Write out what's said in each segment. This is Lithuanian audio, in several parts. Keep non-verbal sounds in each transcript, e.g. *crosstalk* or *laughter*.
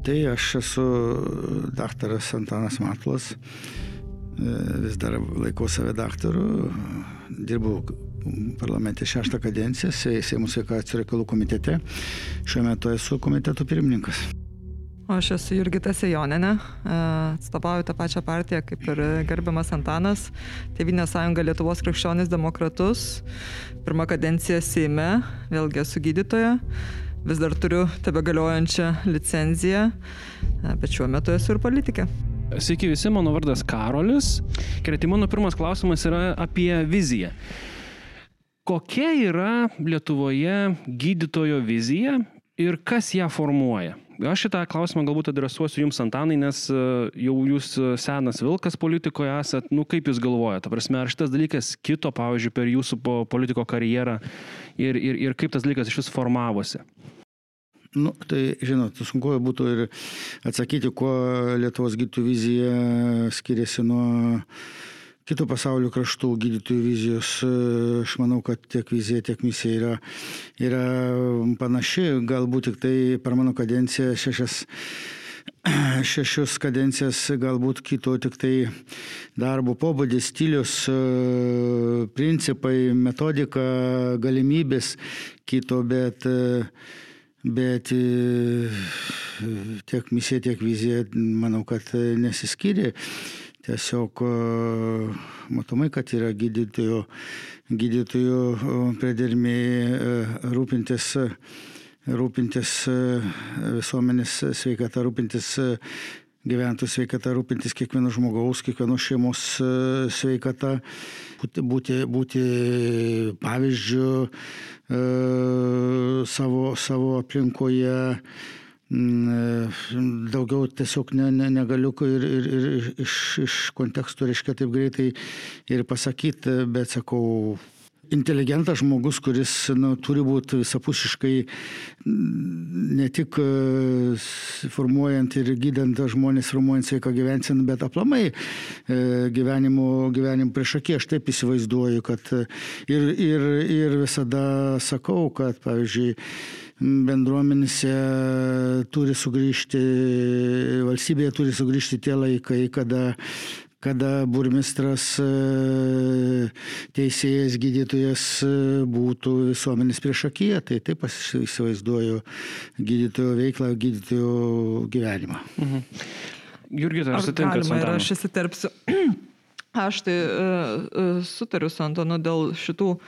Tai aš esu daktaras Antanas Matlas, vis dar laikau save daktaru, dirbau parlamente šeštą kadenciją, Seimo sveikatos reikalų komitete, šiuo metu esu komiteto pirmininkas. O aš esu Jurgita Sejoninė, atstovauju tą pačią partiją kaip ir gerbiamas Antanas, Tevinė sąjunga Lietuvos krikščionis demokratus, pirmą kadenciją Seime, vėlgi esu gydytoja, vis dar turiu tebe galiojančią licenciją, bet šiuo metu esu ir politikė. Sveiki visi, mano vardas Karolis. Tai mano pirmas klausimas yra apie viziją. Kokia yra Lietuvoje gydytojo vizija ir kas ją formuoja? Aš šitą klausimą galbūt adresuosiu Jums, Antanai, nes e, jau Jūs e, senas vilkas politikoje esat. Nu, kaip Jūs galvojate? Prasme, ar šitas dalykas kito, pavyzdžiui, per Jūsų politiko karjerą ir, ir, ir kaip tas dalykas iš vis formavosi? Nu, tai, žinot, sunku būtų ir atsakyti, kuo Lietuvos gydytojų vizija skiriasi nuo kitų pasaulio kraštų gydytojų vizijos. Aš manau, kad tiek vizija, tiek misija yra, yra panaši. Galbūt tik tai per mano kadenciją šešias *clears throat* šešios kadencijas galbūt kito tik tai darbo pobūdis, stilius, principai, metodika, galimybės kito, bet, bet tiek misija, tiek vizija, manau, kad nesiskiria. Tiesiog matomai, kad yra gydytojų, gydytojų priedermė rūpintis, rūpintis visuomenės sveikata, rūpintis gyventojų sveikata, rūpintis kiekvieno žmogaus, kiekvieno šeimos sveikata, būti, būti, pavyzdžių savo, savo aplinkoje. Daugiau tiesiog ne, ne, negaliu ir, ir, ir iš, iš kontekstų, reiškia, taip greitai ir pasakyti, bet sakau, inteligentas žmogus, kuris nu, turi būti visapusiškai ne tik formuojant ir gydant žmonės, formuojant sveiką gyvenseną, bet aplamai gyvenimo, gyvenimo prieš akį. Aš taip įsivaizduoju, kad ir, ir, ir visada sakau, kad, pavyzdžiui, bendruomenėse turi sugrįžti, valstybėje turi sugrįžti tie laikai, kada kada burmistras, teisėjas, gydytojas būtų visuomenės priešakyje. Tai taip aš įsivaizduoju gydytojo veiklą, gydytojo gyvenimą. Mhm. Jurgita, ar sutinkat su manimi? Aš įsiterpsiu. *clears throat* Aš tai uh, sutariu su Antonu dėl šitų uh,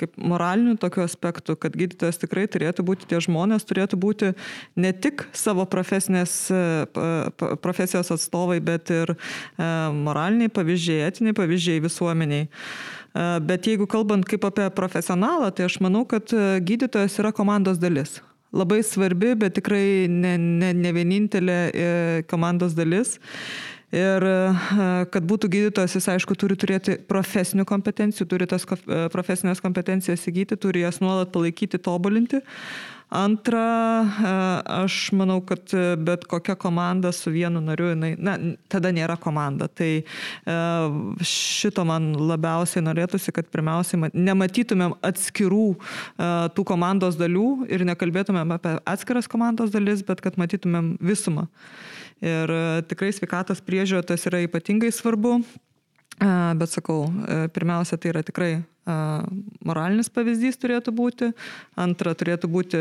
kaip moralinių tokių aspektų, kad gydytojas tikrai turėtų būti, tie žmonės turėtų būti ne tik savo profesijos atstovai, bet ir moraliniai pavyzdžiai, etiniai pavyzdžiai visuomeniai. Bet jeigu kalbant kaip apie profesionalą, tai aš manau, kad gydytojas yra komandos dalis labai svarbi, bet tikrai ne, ne, ne vienintelė komandos dalis. Ir kad būtų gydytojas, jis aišku turi turėti profesinių kompetencijų, turi tas profesinės kompetencijas įgyti, turi jas nuolat palaikyti, tobulinti. Antra, aš manau, kad bet kokia komanda su vienu nariu, jinai, na, tada nėra komanda. Tai šito man labiausiai norėtųsi, kad pirmiausiai nematytumėm atskirų tų komandos dalių ir nekalbėtumėm apie atskiras komandos dalis, bet kad matytumėm visumą. Ir e, tikrai sveikatos priežiūra tas yra ypatingai svarbu. Bet sakau, e, pirmiausia, tai yra tikrai moralinis pavyzdys turėtų būti, antra turėtų būti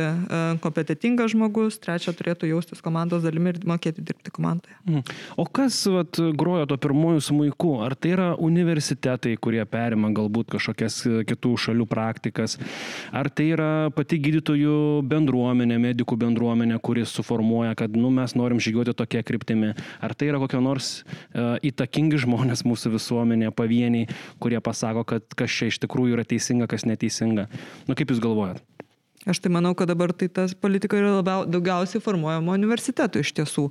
kompetitingas žmogus, trečia turėtų jaustis komandos dalimi ir mokėti dirbti komandoje. Mhm. O kas vat, grojo to pirmojų smūkų? Ar tai yra universitetai, kurie perima galbūt kažkokias e, kitų šalių praktikas? Ar tai yra pati gydytojų bendruomenė, medikų bendruomenė, kuris suformuoja, kad nu, mes norim žygiuoti tokia kryptimi? Ar tai yra kokie nors uh, įtakingi žmonės mūsų visuomenėje, pavieniai, kurie pasako, kad kas čia iš tikrųjų tikrųjų yra teisinga, kas neteisinga. Nu kaip Jūs galvojat? Aš tai manau, kad dabar tai tas politika yra labiau, daugiausiai formuojama universitetų iš tiesų.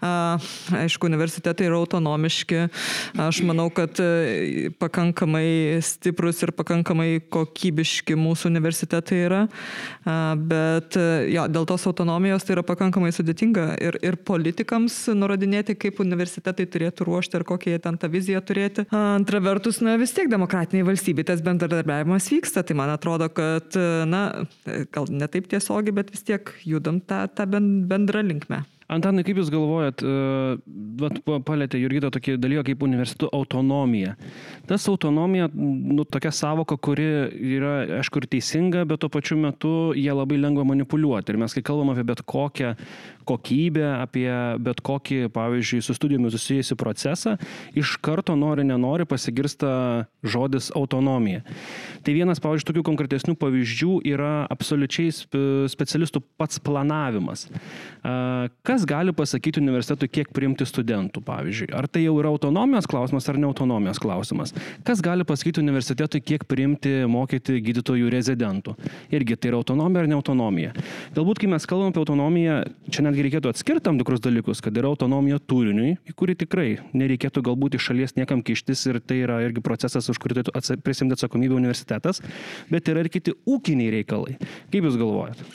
Aišku, universitetai yra autonomiški. Aš manau, kad e, pakankamai stiprus ir pakankamai kokybiški mūsų universitetai yra. Bet e, jo, dėl tos autonomijos tai yra pakankamai sudėtinga ir, ir politikams nurodinėti, kaip universitetai turėtų ruošti ir kokią jie ten tą viziją turėti. Antra vertus, na vis tiek demokratiniai valstybė tas bendradarbiavimas vyksta. Tai man atrodo, kad na, gal ne taip tiesiogiai, bet vis tiek judam tą, tą bendrą linkmę. Antanai, kaip Jūs galvojat, vat, palėtė Jurgita tokį dalyką kaip universitetų autonomija. Tas autonomija, nu, tokia savoka, kuri yra, aišku, ir teisinga, bet tuo pačiu metu jie labai lengva manipuliuoti. Ir mes, kai kalbam apie bet kokią kokybę, apie bet kokį, pavyzdžiui, su studijomis susijusi procesą, iš karto nori, nenori pasigirsta žodis autonomija. Tai vienas, pavyzdžiui, tokių konkretesnių pavyzdžių yra absoliučiai specialistų pats planavimas. Kas gali pasakyti universitetui, kiek priimti studentų, pavyzdžiui? Ar tai jau yra autonomijos klausimas ar ne autonomijos klausimas? Kas gali pasakyti universitetui, kiek priimti mokyti gydytojų rezidentų? Irgi tai yra autonomija ar ne autonomija. Galbūt, kai mes kalbame apie autonomiją, čia netgi reikėtų atskirti tam tikrus dalykus, kad yra autonomija turiniui, į kurį tikrai nereikėtų galbūt iš šalies niekam kištis ir tai yra irgi procesas, už kurį turėtų prisimti atsakomybę universitetas, bet yra ir kiti ūkiniai reikalai. Kaip Jūs galvojate?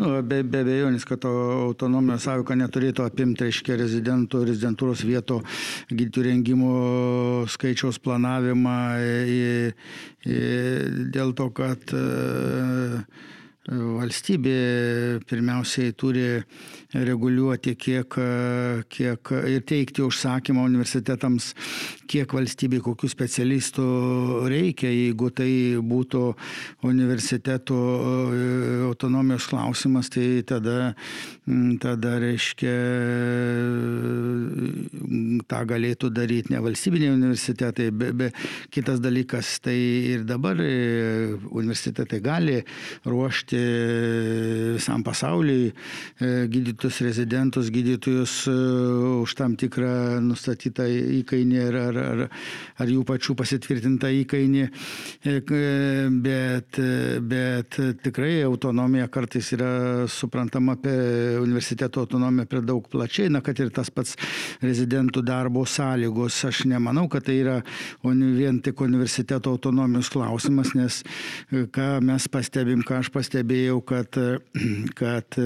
Nu, be, be abejonės, kad autonomijos savoka neturėtų apimti, reiškia, rezidentų, rezidentūros vietų, gydytojų rengimo skaičiaus planavimą, dėl to, kad valstybė pirmiausiai turi reguliuoti, kiek, kiek ir teikti užsakymą universitetams, kiek valstybei kokių specialistų reikia. Jeigu tai būtų universiteto e, autonomijos klausimas, tai tada, tada reiškia, tą galėtų daryti ne valstybiniai universitetai, be, be kitas dalykas, tai ir dabar e, universitetai gali ruošti visam pasauliui e, gydytojus rezidentus, gydytojus e, už tam tikrą nustatytą įkainį ar, ar, ar, ar jų pačių pasitvirtintą įkainį. E, bet, bet tikrai autonomija kartais yra suprantama apie universiteto autonomiją per daug plačiai, na kad ir tas pats rezidentų darbo sąlygos. Aš nemanau, kad tai yra vien tik universiteto autonomijos klausimas, nes e, ką mes pastebim, ką aš pastebėjau, kad, kad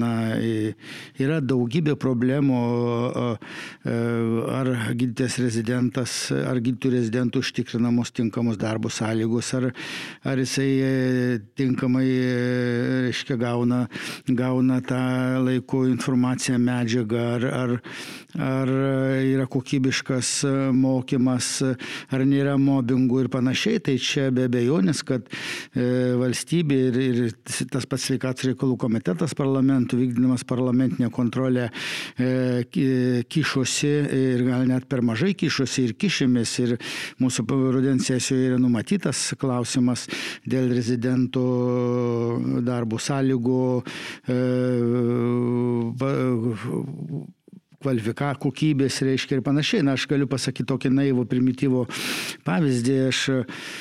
na, yra daugybė problemų, ar gydytės rezidentas, ar gydytojų rezidentų užtikrinamos tinkamos darbo sąlygos, ar, ar jisai e, tinkamai, e, reiškia, gauna, gauna tą laiku informaciją, medžiagą, ar, ar, ar yra kokybiškas mokymas, ar nėra mobbingų ir panašiai. Tai čia be abejonės, kad e, valstybė ir, ir tas pats sveikatos reikalų komitetas parlamentų vykdydamas parlamentinę kontrolę e, kišosi ir gal net per mažai kišosi ir kišėmės. Ir mūsų rudens sesijoje yra numatytas klausimas dėl rezidentų darbo sąlygų e, kvalifika, kokybės, reiškia ir panašiai. Na, aš galiu pasakyti tokį naivų, primityvų pavyzdį. Aš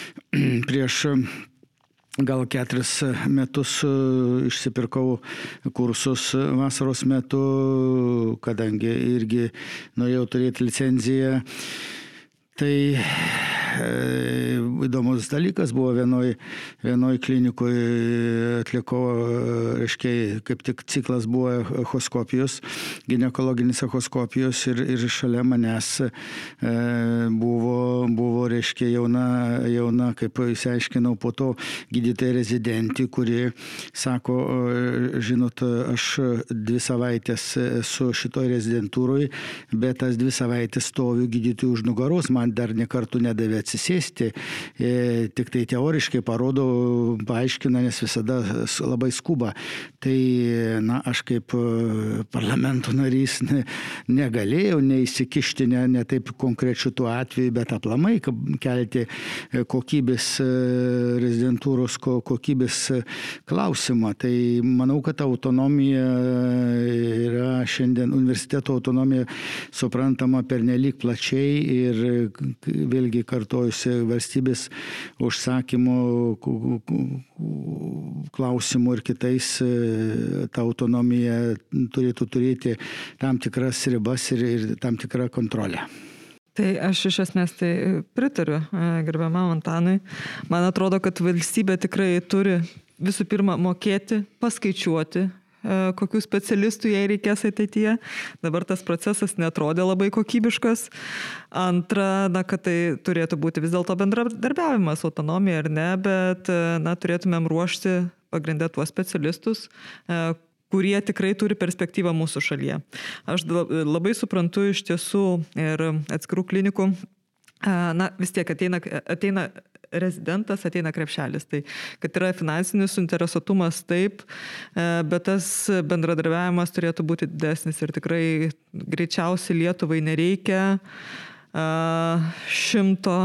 *clears throat* prieš gal keturis metus e, išsipirkau kursus vasaros metu, kadangi irgi norėjau turėti licenciją. Tai įdomus dalykas buvo vienoj, vienoj klinikoje atlikau, reiškia, kaip tik ciklas buvo echoskopijos, gynekologinis echoskopijos ir, ir šalia manęs e, buvo, buvo reiškia, jauna, jauna, kaip įsiaiškinau, po to gydytoja rezidentė, kuri sako, žinot, aš dvi savaitės esu šitoj rezidentūroje, bet tas dvi savaitės stoviu gydytojų už nugaros, man dar nekartų nedavė atsisėsti, e, tik tai teoriškai parodo, paaiškina, nes visada labai skuba. Tai, na, aš kaip e, parlamento narys ne, negalėjau neįsikišti, ne, ne taip konkrečiu tuo atveju, bet aplamai kelti e, kokybės rezidentūros kokybės klausimą. Tai manau, kad autonomija yra šiandien universiteto autonomija suprantama per nelik plačiai ir vėlgi kartu kartojusi valstybės užsakymų klausimų ir kitais e, ta autonomija turėtų turėti tam tikras ribas ir, ir tam tikrą kontrolę. Tai aš iš esmės tai pritariu e, gerbiamam Antanui. Man atrodo, kad valstybė tikrai turi visų pirma mokėti, paskaičiuoti, kokių specialistų jai reikės ateityje. Dabar tas procesas netrodė labai kokybiškas. Antra, na, kad tai turėtų būti vis dėlto bendradarbiavimas, autonomija ar ne, bet na, turėtumėm ruošti pagrindę tuos specialistus, kurie tikrai turi perspektyvą mūsų šalyje. Aš labai suprantu iš tiesų ir atskirų klinikų, na vis tiek ateina, ateina rezidentas, ateina krepšelis. Tai kad yra finansinis suinteresuotumas taip, bet tas bendradarbiavimas turėtų būti didesnis ir tikrai greičiausiai Lietuvai nereikia šimto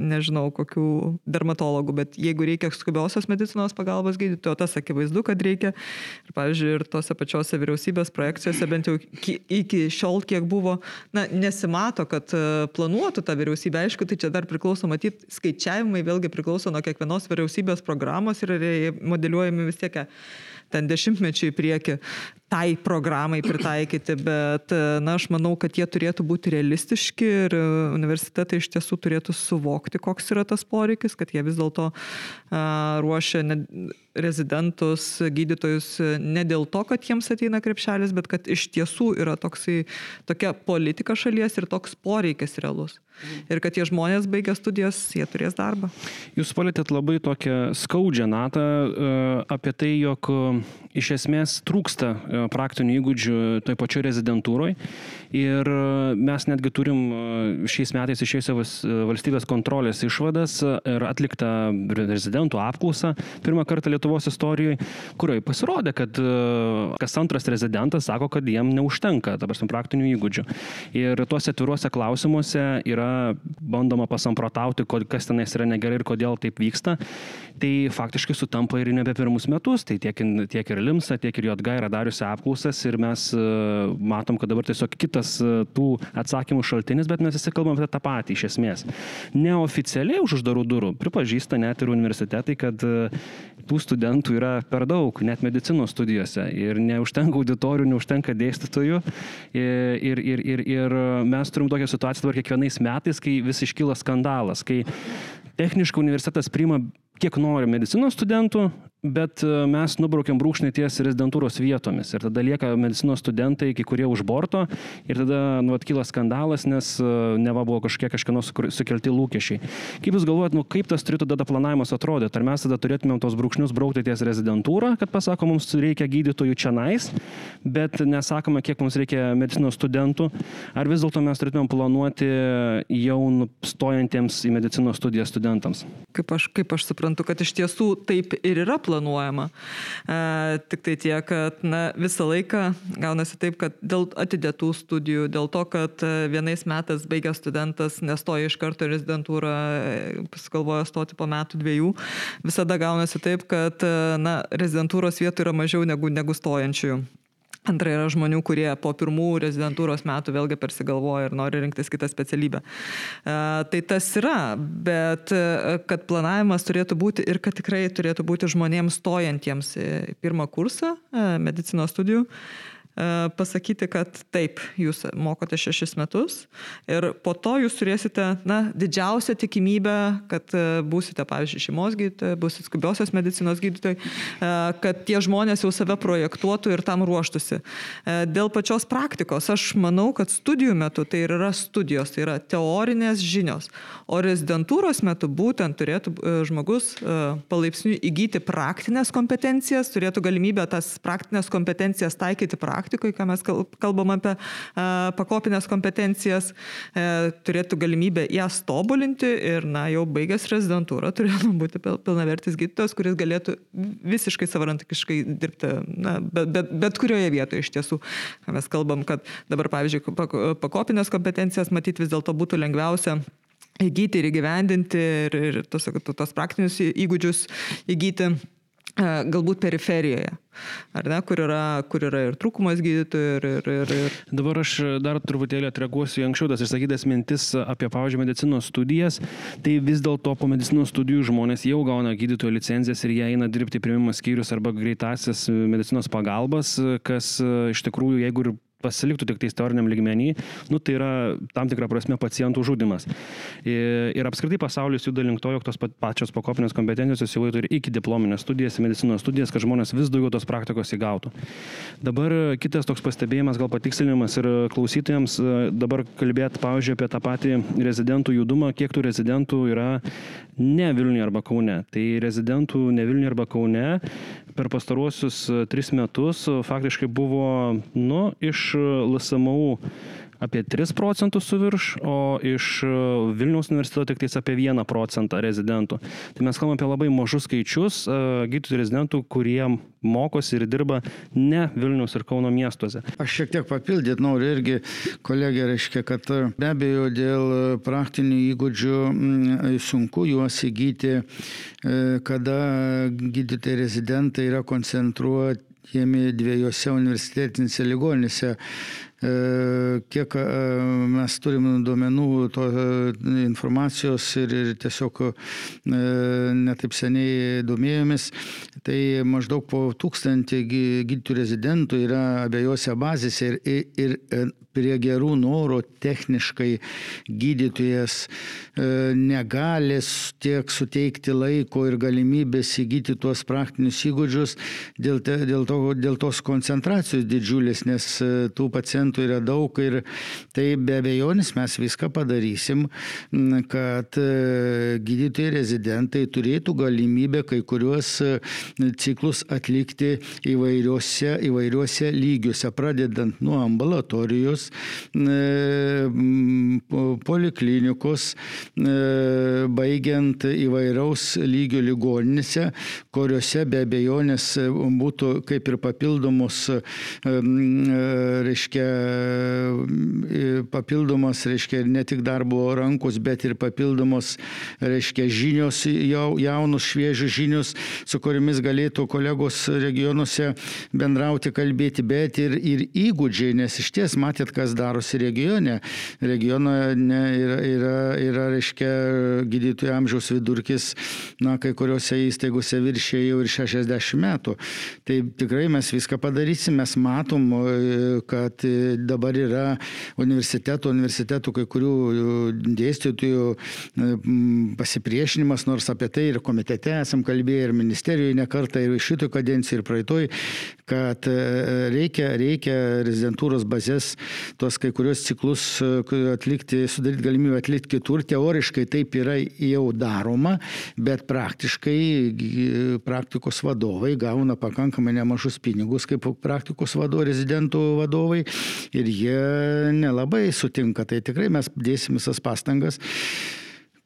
nežinau, kokių dermatologų, bet jeigu reikia skubiosios medicinos pagalbos gydytojo, tas akivaizdu, kad reikia. Ir, pavyzdžiui, ir tose pačiose vyriausybės projekcijose, bent jau iki šiol, kiek buvo, na, nesimato, kad e, planuotų tą vyriausybę. Aišku, tai čia dar priklauso, matyt, skaičiavimai vėlgi priklauso nuo kiekvienos vyriausybės programos ir modeliuojami vis tiek ten dešimtmečių į priekį tai programai pritaikyti, bet na, aš manau, kad jie turėtų būti realistiški ir universitetai iš tiesų turėtų suvokti, koks yra tas poreikis, kad jie vis dėlto ruošia ne, rezidentus, gydytojus ne dėl to, kad jiems ateina krepšelis, bet kad iš tiesų yra toksai, tokia politika šalies ir toks poreikis realus. Ir kad tie žmonės baigę studijas, jie turės darbą. Jūs palėtėt labai tokią skaudžią natą apie tai, jog iš esmės trūksta praktinių įgūdžių toj pačioj rezidentūroje. Ir e, mes netgi turim e, šiais metais išėjusios e, valstybės kontrolės išvadas ir atliktą rezidentų apklausą pirmą kartą Lietuvos istorijoje, kurioje pasirodė, kad kas antras rezidentas sako, kad jiem neužtenka, dabar su praktinių įgūdžių. Ir tuose atviruose klausimuose yra bandoma pasamprotauti, kas tenais yra negerai ir kodėl taip vyksta. Tai faktiškai sutampa ir nebe pirmus metus, tai tiek, tiek ir Limsa, tiek ir JG yra dariusi apklausas ir mes matom, kad dabar tiesiog kitas tas e, tų atsakymų šaltinis, bet mes visi kalbam apie tą patį iš esmės. Neoficialiai už uždarų durų pripažįsta net ir universitetai, kad e, tų studentų yra per daug, net medicinos studijose. Ir neužtenka auditorijų, neužtenka dėstytojų. Ir, ir, ir, ir mes turim tokią situaciją dabar kiekvienais metais, kai vis iškyla skandalas, kai techniškai universitetas priima kiek nori medicinos studentų, bet e, mes nubraukiam brūkšnį ties rezidentūros vietomis ir tada lieka medicinos studentai, kai kurie už borto ir tada nu, atkyla skandalas, nes e, neva buvo kažkiek kažkieno sukelti lūkesčiai. Kaip Jūs galvojat, nu, kaip tas turėtų tada planavimas atrodyti? Ar mes tada turėtumėm tos brūkšnius braukti ties rezidentūrą, kad pasako, mums reikia gydytojų čia nais, bet nesakome, kiek mums reikia medicinos studentų, ar vis dėlto mes turėtumėm planuoti jau stojantiems į medicinos studijas studentams? Kaip aš, kaip aš suprantu, kad iš tiesų taip ir yra planuojama planuojama. E, tik tai tiek, kad na, visą laiką gaunasi taip, kad dėl atidėtų studijų, dėl to, kad e, vienais metais baigęs studentas nestoja iš karto rezidentūrą, e, pasigalvoja stoti po metų dviejų, visada gaunasi taip, kad e, na, rezidentūros vietų yra mažiau negu, negu stojančiųjų. Antra yra žmonių, kurie po pirmų rezidentūros metų vėlgi persigalvoja ir nori rinktis kitą specialybę. E, tai tas yra, bet e, kad planavimas turėtų būti ir kad tikrai turėtų būti žmonėms stojantiems į pirmą kursą e, medicinos studijų, E, pasakyti, kad taip, jūs mokote šešis metus ir po to jūs turėsite, na, didžiausią tikimybę, kad e, būsite, pavyzdžiui, šeimos gydytojai, būsite skubiosios medicinos gydytojai, e, kad tie žmonės jau save projektuotų ir tam ruoštųsi. Dėl pačios praktikos, aš manau, kad studijų metu tai yra studijos, tai yra teorinės žinios, o rezidentūros metu būtent turėtų žmogus palaipsniui įgyti praktinės kompetencijas, turėtų galimybę tas praktinės kompetencijas taikyti praktikoje praktikoje, ką mes kalbam apie pakopinės kompetencijas, e, turėtų galimybę jas tobulinti ir, na, jau baigęs rezidentūrą turėtų *laughs* būti pilnavertis gydytojas, kuris galėtų visiškai savarankiškai dirbti, na, bet, bet, bet kurioje vietoje iš tiesų. Mes kalbam, kad dabar, pavyzdžiui, pakopinės kompetencijas matyti vis dėlto būtų lengviausia įgyti ir įgyvendinti ir, ir tos, tos praktinius įgūdžius įgyti galbūt periferijoje, ar ne, kur yra, kur yra ir trūkumas gydytojų. Ir, ir, ir, ir... Dabar aš dar truputėlį atreaguosiu į anksčiau tas išsakytas mintis apie, pavyzdžiui, medicinos studijas. Tai vis dėlto po medicinos studijų žmonės jau gauna gydytojo licencijas ir jie eina dirbti primimo skyrius arba greitasis medicinos pagalbas, kas iš tikrųjų, jeigu ir pasiliktų tik tais teoriniam lygmenį, nu, tai yra tam tikra prasme pacientų žudimas. Ir, ir apskritai pasaulis juda link to, jog tos pačios pakopinės kompetencijos jau turi iki diplominės studijas, medicinos studijas, kad žmonės vis daugiau tos praktikos įgautų. Dabar kitas toks pastebėjimas, gal patikslinimas ir klausytojams, dabar kalbėti, pavyzdžiui, apie tą patį rezidentų judumą, kiek tų rezidentų yra ne Vilniuje arba Kaune. Tai rezidentų ne Vilniuje arba Kaune per pastaruosius tris metus faktiškai buvo, nu, iš LSMU apie 3 procentus su virš, o iš e, Vilniaus universiteto tik tais apie 1 procentą rezidentų. Tai mes kalbame apie labai mažus skaičius e, gydytojų rezidentų, kurie mokosi ir dirba ne Vilniaus ir Kauno miestuose. Aš šiek tiek papildyti noriu irgi, kolegė reiškia, kad e, be abejo dėl praktinių įgūdžių sunku juos įgyti, kada gydytojai rezidentai yra koncentruoti dviejose universitetinėse ligoninėse kiek e, mes turim duomenų, to e, informacijos ir, ir tiesiog netaip seniai domėjomės, tai maždaug po tūkstantį gydytojų rezidentų yra abiejose bazėse ir, ir, ir prie gerų norų techniškai gydytojas negali tiek suteikti laiko ir galimybės įgyti tuos praktinius įgūdžius dėl, dėl, to, dėl tos koncentracijos didžiulės, nes tų pacientų pacientų yra daug ir tai be abejonės mes viską padarysim, kad e, gydytojai rezidentai turėtų galimybę kai kuriuos e, ciklus atlikti įvairiuose, įvairiuose lygiuose, pradedant nuo ambulatorijos, e, poliklinikos, baigiant įvairaus lygio ligoninėse, kuriuose be abejonės būtų kaip ir papildomos, reiškia, E, papildomos, reiškia, ne tik darbo rankos, bet ir papildomos, reiškia, žinios, jaunus, šviežius žinius, su kuriamis galėtų kolegos regionuose bendrauti, kalbėti, bet ir, ir įgūdžiai, nes iš ties matėt, kas darosi regione. Regionoje ne, yra, yra, yra, reiškia, gydytojų amžiaus vidurkis, na, kai kuriuose įstaigose viršė jau ir 60 metų. Tai tikrai mes viską padarysim, mes matom, kad dabar yra universiteto, universitetų kai kurių e, dėstytojų e, pasipriešinimas, nors apie tai ir komitete esam kalbėję, ir ministerijoje nekartą, ir šitoj kadencijai, ir praeitoj, kad e, reikia, reikia rezidentūros bazės tuos kai kurios ciklus atlikti, sudaryti galimybę atlikti kitur. Teoriškai taip yra jau daroma, bet praktiškai praktikos vadovai gauna pakankamai nemažus pinigus kaip praktikos vadovai, rezidentų vadovai ir jie nelabai sutinka. Tai tikrai mes dėsim visas pastangas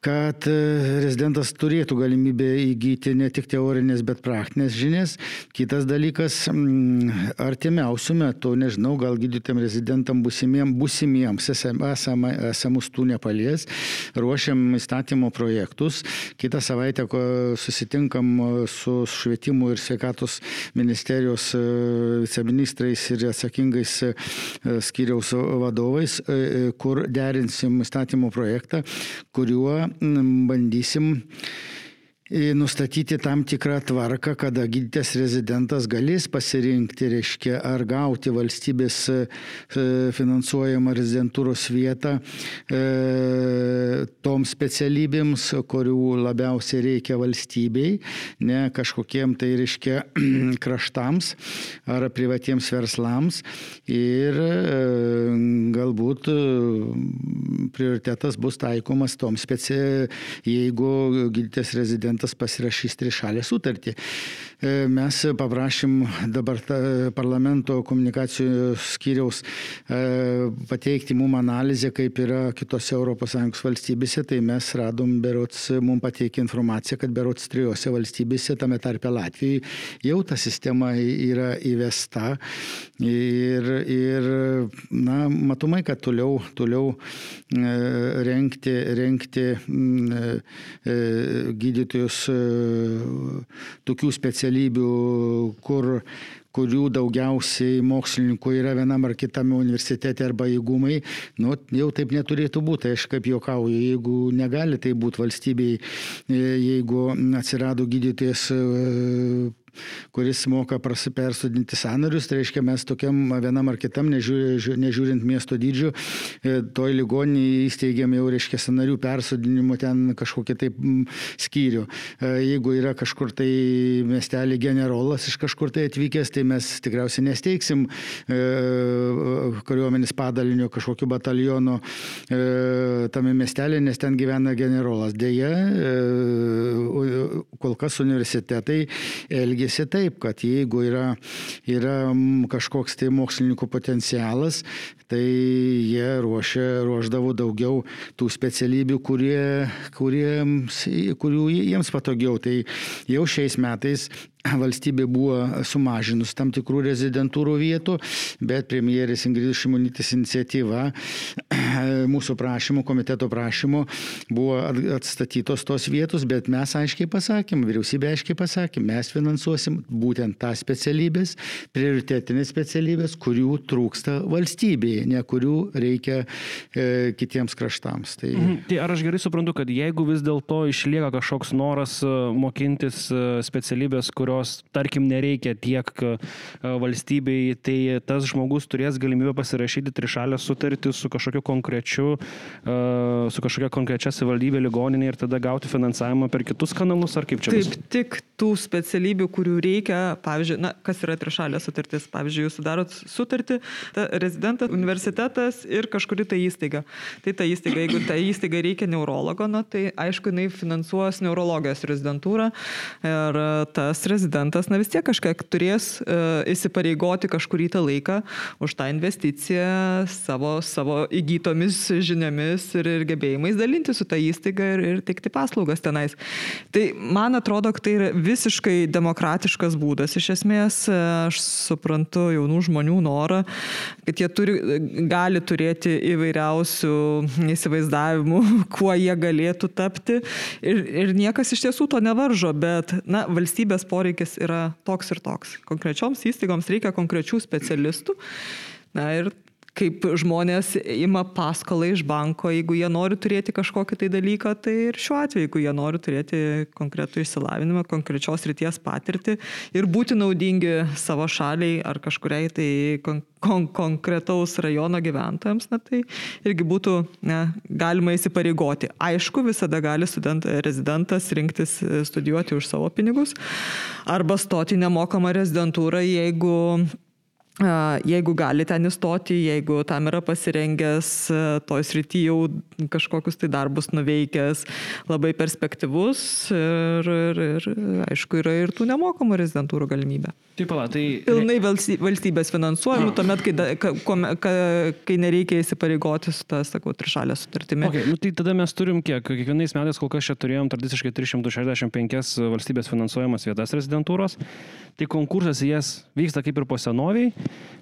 kad e, rezidentas turėtų galimybę įgyti ne tik teorinės, bet praktinės žinias. Kitas dalykas, artimiausių metų, nežinau, gal gydytėm rezidentam busimiem, busimiems esam, esamus tų nepalies, ruošiam įstatymo projektus. Kitą savaitę susitinkam su švietimu ir sveikatos ministerijos e, viceministrais ir atsakingais e, skyriaus vadovais, kur derinsim įstatymo projektą, kuriuo бандисим. Nustatyti tam tikrą tvarką, kada gydytės rezidentas galės pasirinkti, reiškia, ar gauti valstybės e, finansuojamą rezidentūros vietą e, toms specialybėms, kurių labiausiai reikia valstybei, ne kažkokiem tai, reiškia, *clears throat* kraštams ar privatiems verslams. Ir e, galbūt e, prioritetas bus taikomas toms specialiai, jeigu gydytės rezidentas prezidentas pasirašys trišalę sutartį. E, mes paprašym dabar parlamento komunikacijos skyriaus e, pateikti mum analizę, kaip yra kitose ES valstybėse, tai mes radom berots, mum pateikė informaciją, kad berots trijose valstybėse, tame tarpe Latvijoje, jau ta sistema yra įvesta ir, ir na, matomai, kad toliau, toliau e, renkti, renkti gydytojų įvairius e, tokių specialybių, kur, kurių daugiausiai mokslininkų yra vienam ar kitame universitete arba įgumai, nu, jau taip neturėtų būti. Aš kaip juokauju, jeigu negali tai būti valstybei, e, jeigu atsirado gydytojas e, kuris moka persodinti sanarius, tai reiškia mes tokiam vienam ar kitam, nežiūrint, nežiūrint miesto dydžio, e, toj ligoninėje įsteigėm jau, reiškia, sanarių persodinimo ten kažkokį taip skyrių. E, jeigu yra kažkur tai miestelį generolas iš kažkur tai atvykęs, tai mes tikriausiai nesteigsim e, kariuomenės padalinio kažkokio bataliono tame miestelė, nes ten gyvena generolas. Deja, kol kas universitetai elgėsi taip, kad jeigu yra, yra kažkoks tai mokslininkų potencialas, tai jie ruošia, ruoždavo daugiau tų specialybių, kurie, kurie, kurių jiems patogiau. Tai jau šiais metais valstybė buvo sumažinus tam tikrų rezidentūrų vietų, bet premjerės Ingridis Šimonytis iniciatyva *clears throat* mūsų prašymų, komiteto prašymų buvo atstatytos tos vietos, bet mes aiškiai pasakėm, vyriausybė aiškiai pasakė, mes finansuosim būtent tą specialybės, prioritetinės specialybės, kurių trūksta valstybėje, ne kurių reikia e, kitiems kraštams. Tai... Mhm. tai ar aš gerai suprantu, kad jeigu vis dėlto išlieka kažkoks noras e, mokintis e, specialybės, kurio kurios, tarkim, nereikia tiek e, valstybei, tai tas žmogus turės galimybę pasirašyti trišalę sutartį su kažkokiu konkrečiu, e, su kažkokia konkrečia savivaldybė ligoninė ir tada gauti finansavimą per kitus kanalus, ar kaip čia? Taip, bus? tik tų specialybių, kurių reikia, pavyzdžiui, na, kas yra trišalė sutartis, pavyzdžiui, jūs sudarot sutartį, ta rezidentas, universitetas ir kažkuri tai įstaiga. Tai ta įstaiga, jeigu ta įstaiga reikia neurologo, na, tai aišku, jinai finansuos neurologijos rezidentūrą ir tas rezidentas na vis tiek kažkiek turės uh, įsipareigoti kažkurį tą laiką už tą investiciją savo, savo įgytomis žiniomis ir, ir gebėjimais dalinti su tą įstaigą ir, ir teikti paslaugas tenais. Tai man atrodo, kad tai yra visiškai demokratiškas būdas. Iš esmės aš suprantu jaunų žmonių norą, kad jie turi, gali turėti įvairiausių įsivaizdavimų, *laughs* kuo jie galėtų tapti ir, ir niekas iš tiesų to nevaržo, bet na, valstybės poreikis yra toks ir toks. Konkrečioms įstaigoms reikia konkrečių specialistų. Na ir kaip žmonės ima paskolą iš banko, jeigu jie nori turėti kažkokį tai dalyką, tai ir šiuo atveju, jeigu jie nori turėti konkretų išsilavinimą, konkrečios ryties patirtį ir būti naudingi savo šaliai ar kažkuriai tai kon kon konkretaus rajono gyventojams, na, tai irgi būtų ne, galima įsipareigoti. Aišku, visada gali student, rezidentas rinktis studijuoti už savo pinigus arba stoti nemokamą rezidentūrą, jeigu Jeigu gali ten įstoti, jeigu tam yra pasirengęs, toj srity jau kažkokius tai darbus nuveikęs, labai perspektyvus ir, ir, ir aišku, yra ir tų nemokamų rezidentūrų galimybė. Taip, pala, tai... Pilnai valstybės finansuojamų, tuomet, kai, kai, kai nereikia įsipareigoti su tą, sakau, trišalę sutartimi. Okay, nu, tai tada mes turim kiek, kiekvienais metais kol kas čia turėjom tradiciškai 365 valstybės finansuojamas vietas rezidentūros, tai konkursas jas vyksta kaip ir po senoviai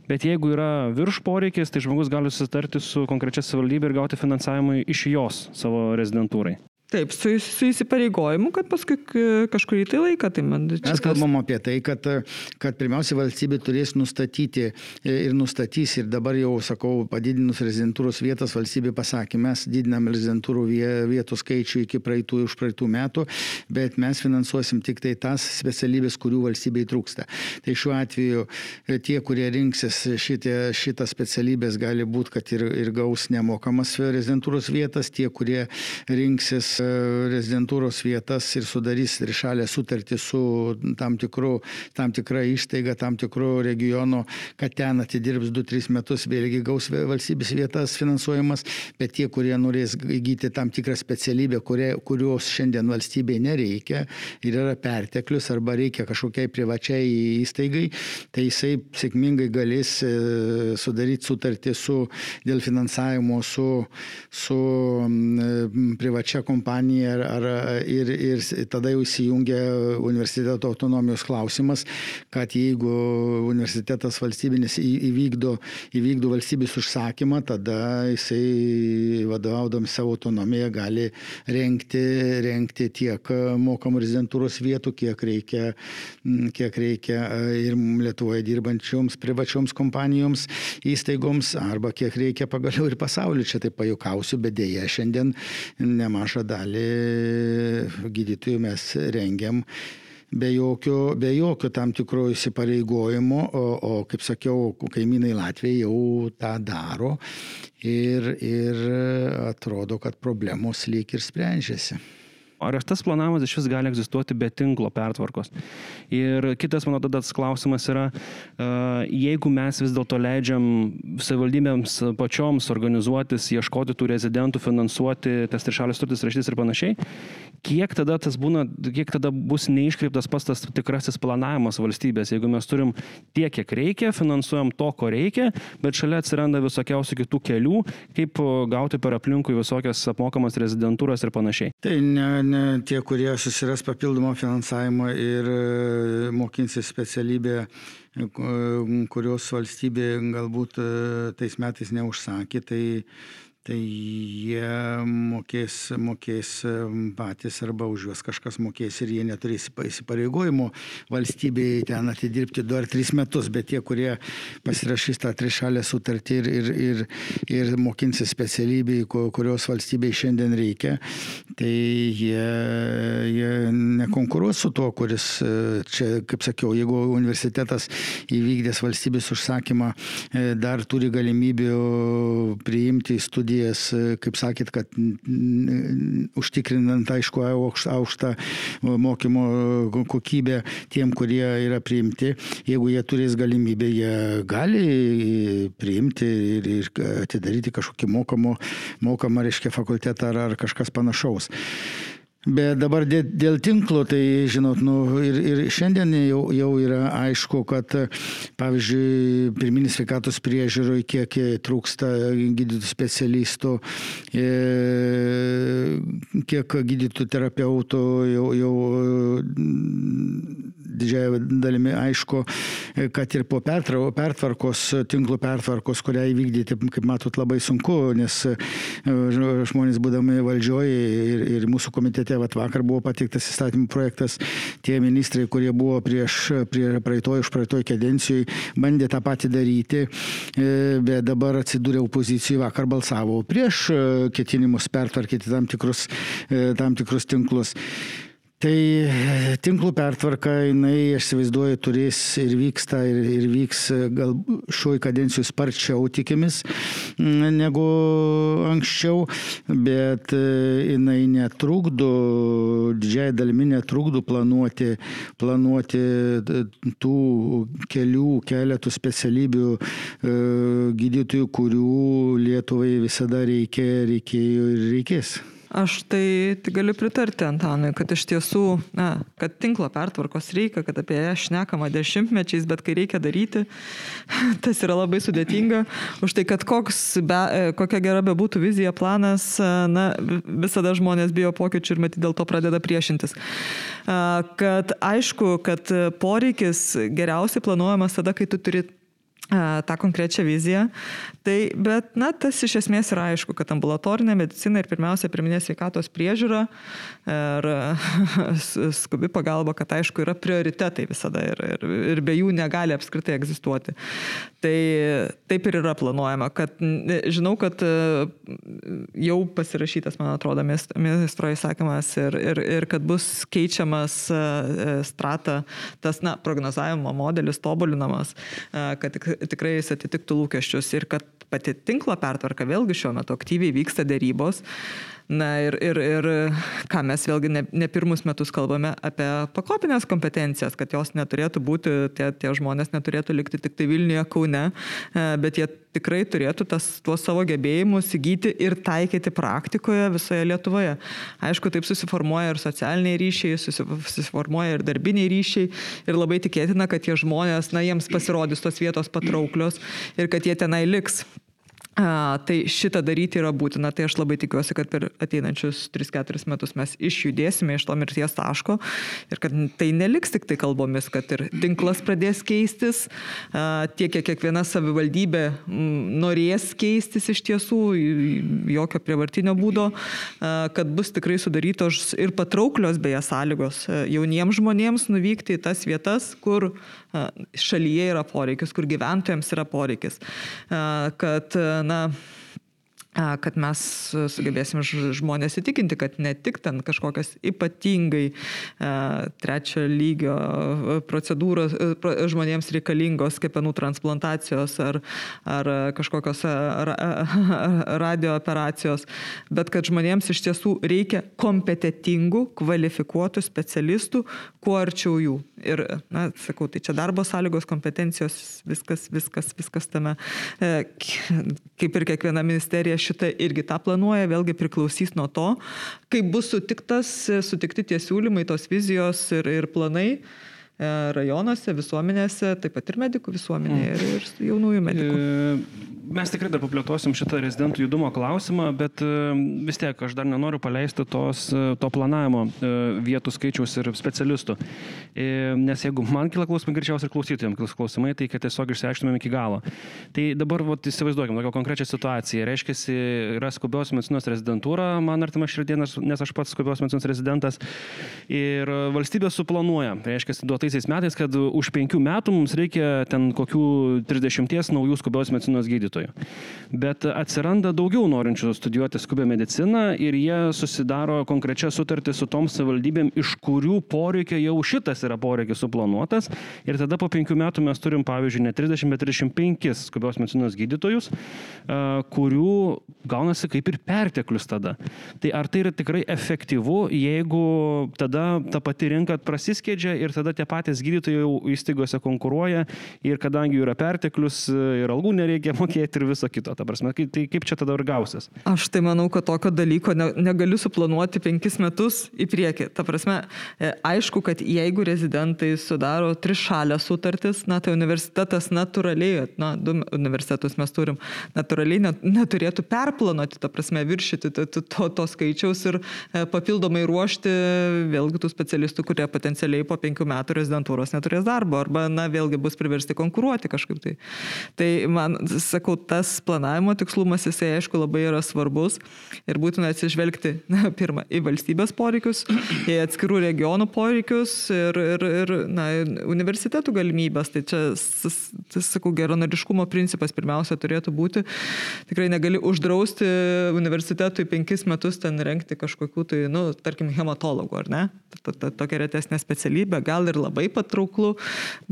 Bet jeigu yra virš poreikis, tai žmogus gali susitarti su konkrečia savivaldybė ir gauti finansavimą iš jos savo rezidentūrai. Taip, su, su įsipareigojimu, kad paskui kažkurį tai laiką. Tai man, Mes kalbam apie tai, kad, kad pirmiausia valstybė turės nustatyti ir nustatys, ir dabar jau sakau, padidinus rezidentūros vietas, valstybė pasakė, mes didinam rezidentūrų vietų skaičių iki praeitų, už praeitų metų, bet mes finansuosim tik tai tas specialybės, kurių valstybei trūksta. Tai šiuo atveju e, tie, kurie rinksis šitie, šitas specialybės, gali būti, kad ir, ir gaus nemokamas rezidentūros vietas, tie, kurie rinksis rezidentūros vietas ir sudarys trišalę sutartį su tam, tikru, tam tikra įstaiga, tam tikru regionu, kad ten atidirbs 2-3 metus, vėlgi gaus valstybės vietas finansuojamas, bet tie, kurie norės įgyti tam tikrą specialybę, kurie, kurios šiandien valstybei nereikia ir yra perteklius arba reikia kažkokiai privačiai įstaigai, tai jisai sėkmingai galės e, sudaryti sutartį su, dėl finansavimo su, su privačia kompanija kompanija ar, ar, ir, ir tada jau įsijungia universiteto autonomijos klausimas, kad jeigu universitetas valstybinis įvykdo, įvykdo valstybės užsakymą, tada jisai vadovaudami savo autonomiją gali renkti, renkti tiek mokamų rezidentūros vietų, kiek reikia, kiek reikia ir Lietuvoje dirbančioms privačioms kompanijoms, įstaigoms, arba kiek reikia pagaliau ir pasauliu. Čia taip pajukausiu, bet dėja šiandien nemažą dalį gydytojų mes rengiam be jokio, be jokio tam tikro įsipareigojimo, o, o kaip sakiau, kaimynai Latvijai jau tą daro ir, ir atrodo, kad problemos lyg ir sprendžiasi. Ar tas planavimas iš vis gali egzistuoti be tinklo pertvarkos? Ir kitas mano tada klausimas yra, jeigu mes vis dėlto leidžiam savivaldybėms pačioms organizuotis, ieškoti tų rezidentų, finansuoti tas trišalės turtis raštis ir panašiai, kiek tada tas būna, kiek tada bus neiškreiptas pas tas tikrasis planavimas valstybės, jeigu mes turim tiek, kiek reikia, finansuojam to, ko reikia, bet šalia atsiranda visokiausių kitų kelių, kaip gauti per aplinkui visokias apmokamas rezidentūras ir panašiai. Tai ne, ne tie, kurie susiras papildomą finansavimą ir e, mokinsis specialybę, e, kurios valstybė galbūt e, tais metais neužsakė, tai tai jie mokės, mokės patys arba už juos kažkas mokės ir jie neturės įsipareigojimo valstybėje ten atidirbti du ar tris metus, bet tie, kurie pasirašys tą trišalę sutartį ir, ir, ir, ir mokinsis specialybėje, kurios valstybėje šiandien reikia, tai jie, jie nekonkuruos su tuo, kuris čia, kaip sakiau, jeigu universitetas įvykdęs valstybės užsakymą e, dar turi galimybių priimti studiją studijas, kaip sakėt, kad užtikrinant, aišku, aukštą mokymo kokybę tiem, kurie yra priimti, jeigu jie turės galimybę, jie gali priimti ir, ir atidaryti kažkokį mokamą, mokamą reiškia, fakultetą ar, ar kažkas panašaus. Bet dabar dėl, tinklo, tai žinot, nu, ir, ir šiandien jau, jau yra aišku, kad, pavyzdžiui, pirminis sveikatos priežiūroje kiek trūksta gydytojų specialistų, e, kiek gydytojų terapeutų jau, jau didžiąją dalimi aišku, kad ir po pertvarkos, tinklų pertvarkos, kurią įvykdyti, kaip matot, labai sunku, nes e, žmonės būdami valdžioje ir, ir mūsų komitete, vat, vakar buvo pateiktas įstatymų projektas, tie ministrai, kurie buvo prieš, prie praeitoj, už praeitoj kadencijai, bandė tą patį daryti, e, bet dabar atsidūrė opozicijoje, vakar balsavo prieš e, ketinimus pertvarkyti tam tikrus, tam tikrus tinklus. Tai e, tinklų pertvarka, jinai, aš įsivaizduoju, turės ir vyksta, ir, ir vyks e, gal šioj kadencijų sparčiau tikimis negu anksčiau, bet e, jinai netrukdo, didžiai dalimi netrukdo planuoti, planuoti tų kelių, keletų specialybių gydytojų, kurių Lietuvai visada reikia, reikėjo ir reikės. Aš tai, tai galiu pritarti Antanui, kad iš tiesų, na, kad tinklo pertvarkos reikia, kad apie ją šnekama dešimtmečiais, bet kai reikia daryti, *laughs* tas yra labai sudėtinga. Už tai, kad koks be, kokia gera bebūtų vizija, planas, na, visada žmonės bijo pokyčių ir matyti dėl to pradeda priešintis. Kad aišku, kad poreikis geriausiai planuojamas tada, kai tu turi tą konkrečią viziją. Tai, bet, na, tas iš esmės yra aišku, kad ambulatorinė medicina ir pirmiausia, pirminė sveikatos priežiūra ir *laughs* skubi pagalba, kad aišku, yra prioritetai visada ir, ir, ir be jų negali apskritai egzistuoti. Tai taip ir yra planuojama, kad žinau, kad jau pasirašytas, man atrodo, ministro įsakymas ir, ir, ir kad bus keičiamas strata, tas, na, prognozavimo modelis tobulinamas, kad tik tikrai jis atitiktų lūkesčius ir kad pati tinklo pertvarka vėlgi šiuo metu aktyviai vyksta dėrybos. Na ir, ir, ir ką mes vėlgi ne, ne pirmus metus kalbame apie pakopinės kompetencijas, kad jos neturėtų būti, tie, tie žmonės neturėtų likti tik tai Vilniuje, Kaune, e, bet jie tikrai turėtų tas, tuos savo gebėjimus įgyti ir taikyti praktikoje visoje Lietuvoje. Aišku, taip susiformuoja ir socialiniai ryšiai, susiformuoja ir darbiniai ryšiai ir labai tikėtina, kad tie žmonės, na, jiems pasirodys tos vietos patrauklios ir kad jie tenai liks. A, tai šitą daryti yra būtina, tai aš labai tikiuosi, kad per ateinančius 3-4 metus mes išjudėsime iš to mirties taško ir kad tai neliks tik tai kalbomis, kad ir tinklas pradės keistis, a, tiek kiek kiekviena savivaldybė m, norės keistis iš tiesų, jokio prievartinio būdo, a, kad bus tikrai sudarytos ir patrauklios beje sąlygos jauniems žmonėms nuvykti į tas vietas, kur šalyje yra poreikis, kur gyventojams yra poreikis. Kad, na, kad mes sugebėsim žmonės įtikinti, kad ne tik ten kažkokios ypatingai trečio lygio procedūros žmonėms reikalingos kepenų transplantacijos ar, ar kažkokios *laughs* radio operacijos, bet kad žmonėms iš tiesų reikia kompetitingų, kvalifikuotų specialistų, kuo arčiau jų. Ir, na, sakau, tai čia darbo sąlygos, kompetencijos, viskas, viskas, viskas tame, e, kaip ir kiekviena ministerija šitą irgi tą planuoja, vėlgi priklausys nuo to, kaip bus sutiktas, sutikti tie siūlymai, tos vizijos ir, ir planai. E, rajonuose, visuomenėse, taip pat ir medikų visuomenėje mm. ir, ir jaunųjų medikų. E, mes tikrai dar paplėtosim šitą rezidentų judumo klausimą, bet e, vis tiek aš dar nenoriu paleisti tos, to planavimo vietų skaičiaus ir specialistų. Nes jeigu man kila klausimai, greičiausiai ir klausytojams kila klausimai, tai kad tiesiog išsiaiškiname iki galo. Tai dabar vat, įsivaizduokime tokią konkrečią situaciją. Reiškia, yra skubios medicinos rezidentūra, man artima širdienas, nes aš pats skubios medicinos rezidentas. Ir valstybė suplanuoja, reiškia, duota tais metais, kad už penkių metų mums reikia ten kokių 30 naujų skubios medicinos gydytojų. Bet atsiranda daugiau norinčių studijuoti skubią mediciną ir jie susidaro konkrečią sutartį su tom savivaldybėm, iš kurių poreikio jau šitas yra poreikis suplanuotas. Ir tada po penkių metų mes turim, pavyzdžiui, ne 30, bet 35 skubios medicinos gydytojus, kurių gaunasi kaip ir perteklius tada. Tai ar tai yra tikrai efektyvu, jeigu tada ta pati rinka prasiskėdžia ir tada tie patys gydytojai jau įstaigose konkuruoja ir kadangi jų yra perteklius ir algų nereikia *laughs* mokėti ir viso kito. Ta prasme, tai kaip čia tada ir gausis? Aš tai manau, kad tokio dalyko ne, negaliu suplanuoti penkis metus į priekį. Ta prasme, e, aišku, kad jeigu rezidentai sudaro trišalę sutartis, na tai universitetas natūraliai, na, du universitetus mes turim, natūraliai net, neturėtų perplanuoti, ta prasme, viršyti to, to, to skaičiaus ir e, papildomai ruošti vėlgi tų specialistų, kurie potencialiai po penkių metų rezidentūros neturės darbo arba, na, vėlgi bus priversti konkuruoti kažkaip tai. Tai man, sakau, tas planavimo tikslumas, jisai aišku labai yra svarbus ir būtina atsižvelgti, na, pirmą, į valstybės poreikius, į atskirų regionų poreikius ir, ir, ir na, universitetų galimybės. Tai čia, tai, sakau, geronoriškumo principas pirmiausia turėtų būti. Tikrai negali uždrausti universitetui penkis metus ten renkti kažkokių tai, nu, tarkim, hematologų, ar ne? Tokia retesnė specialybė, gal ir labai patrauklu,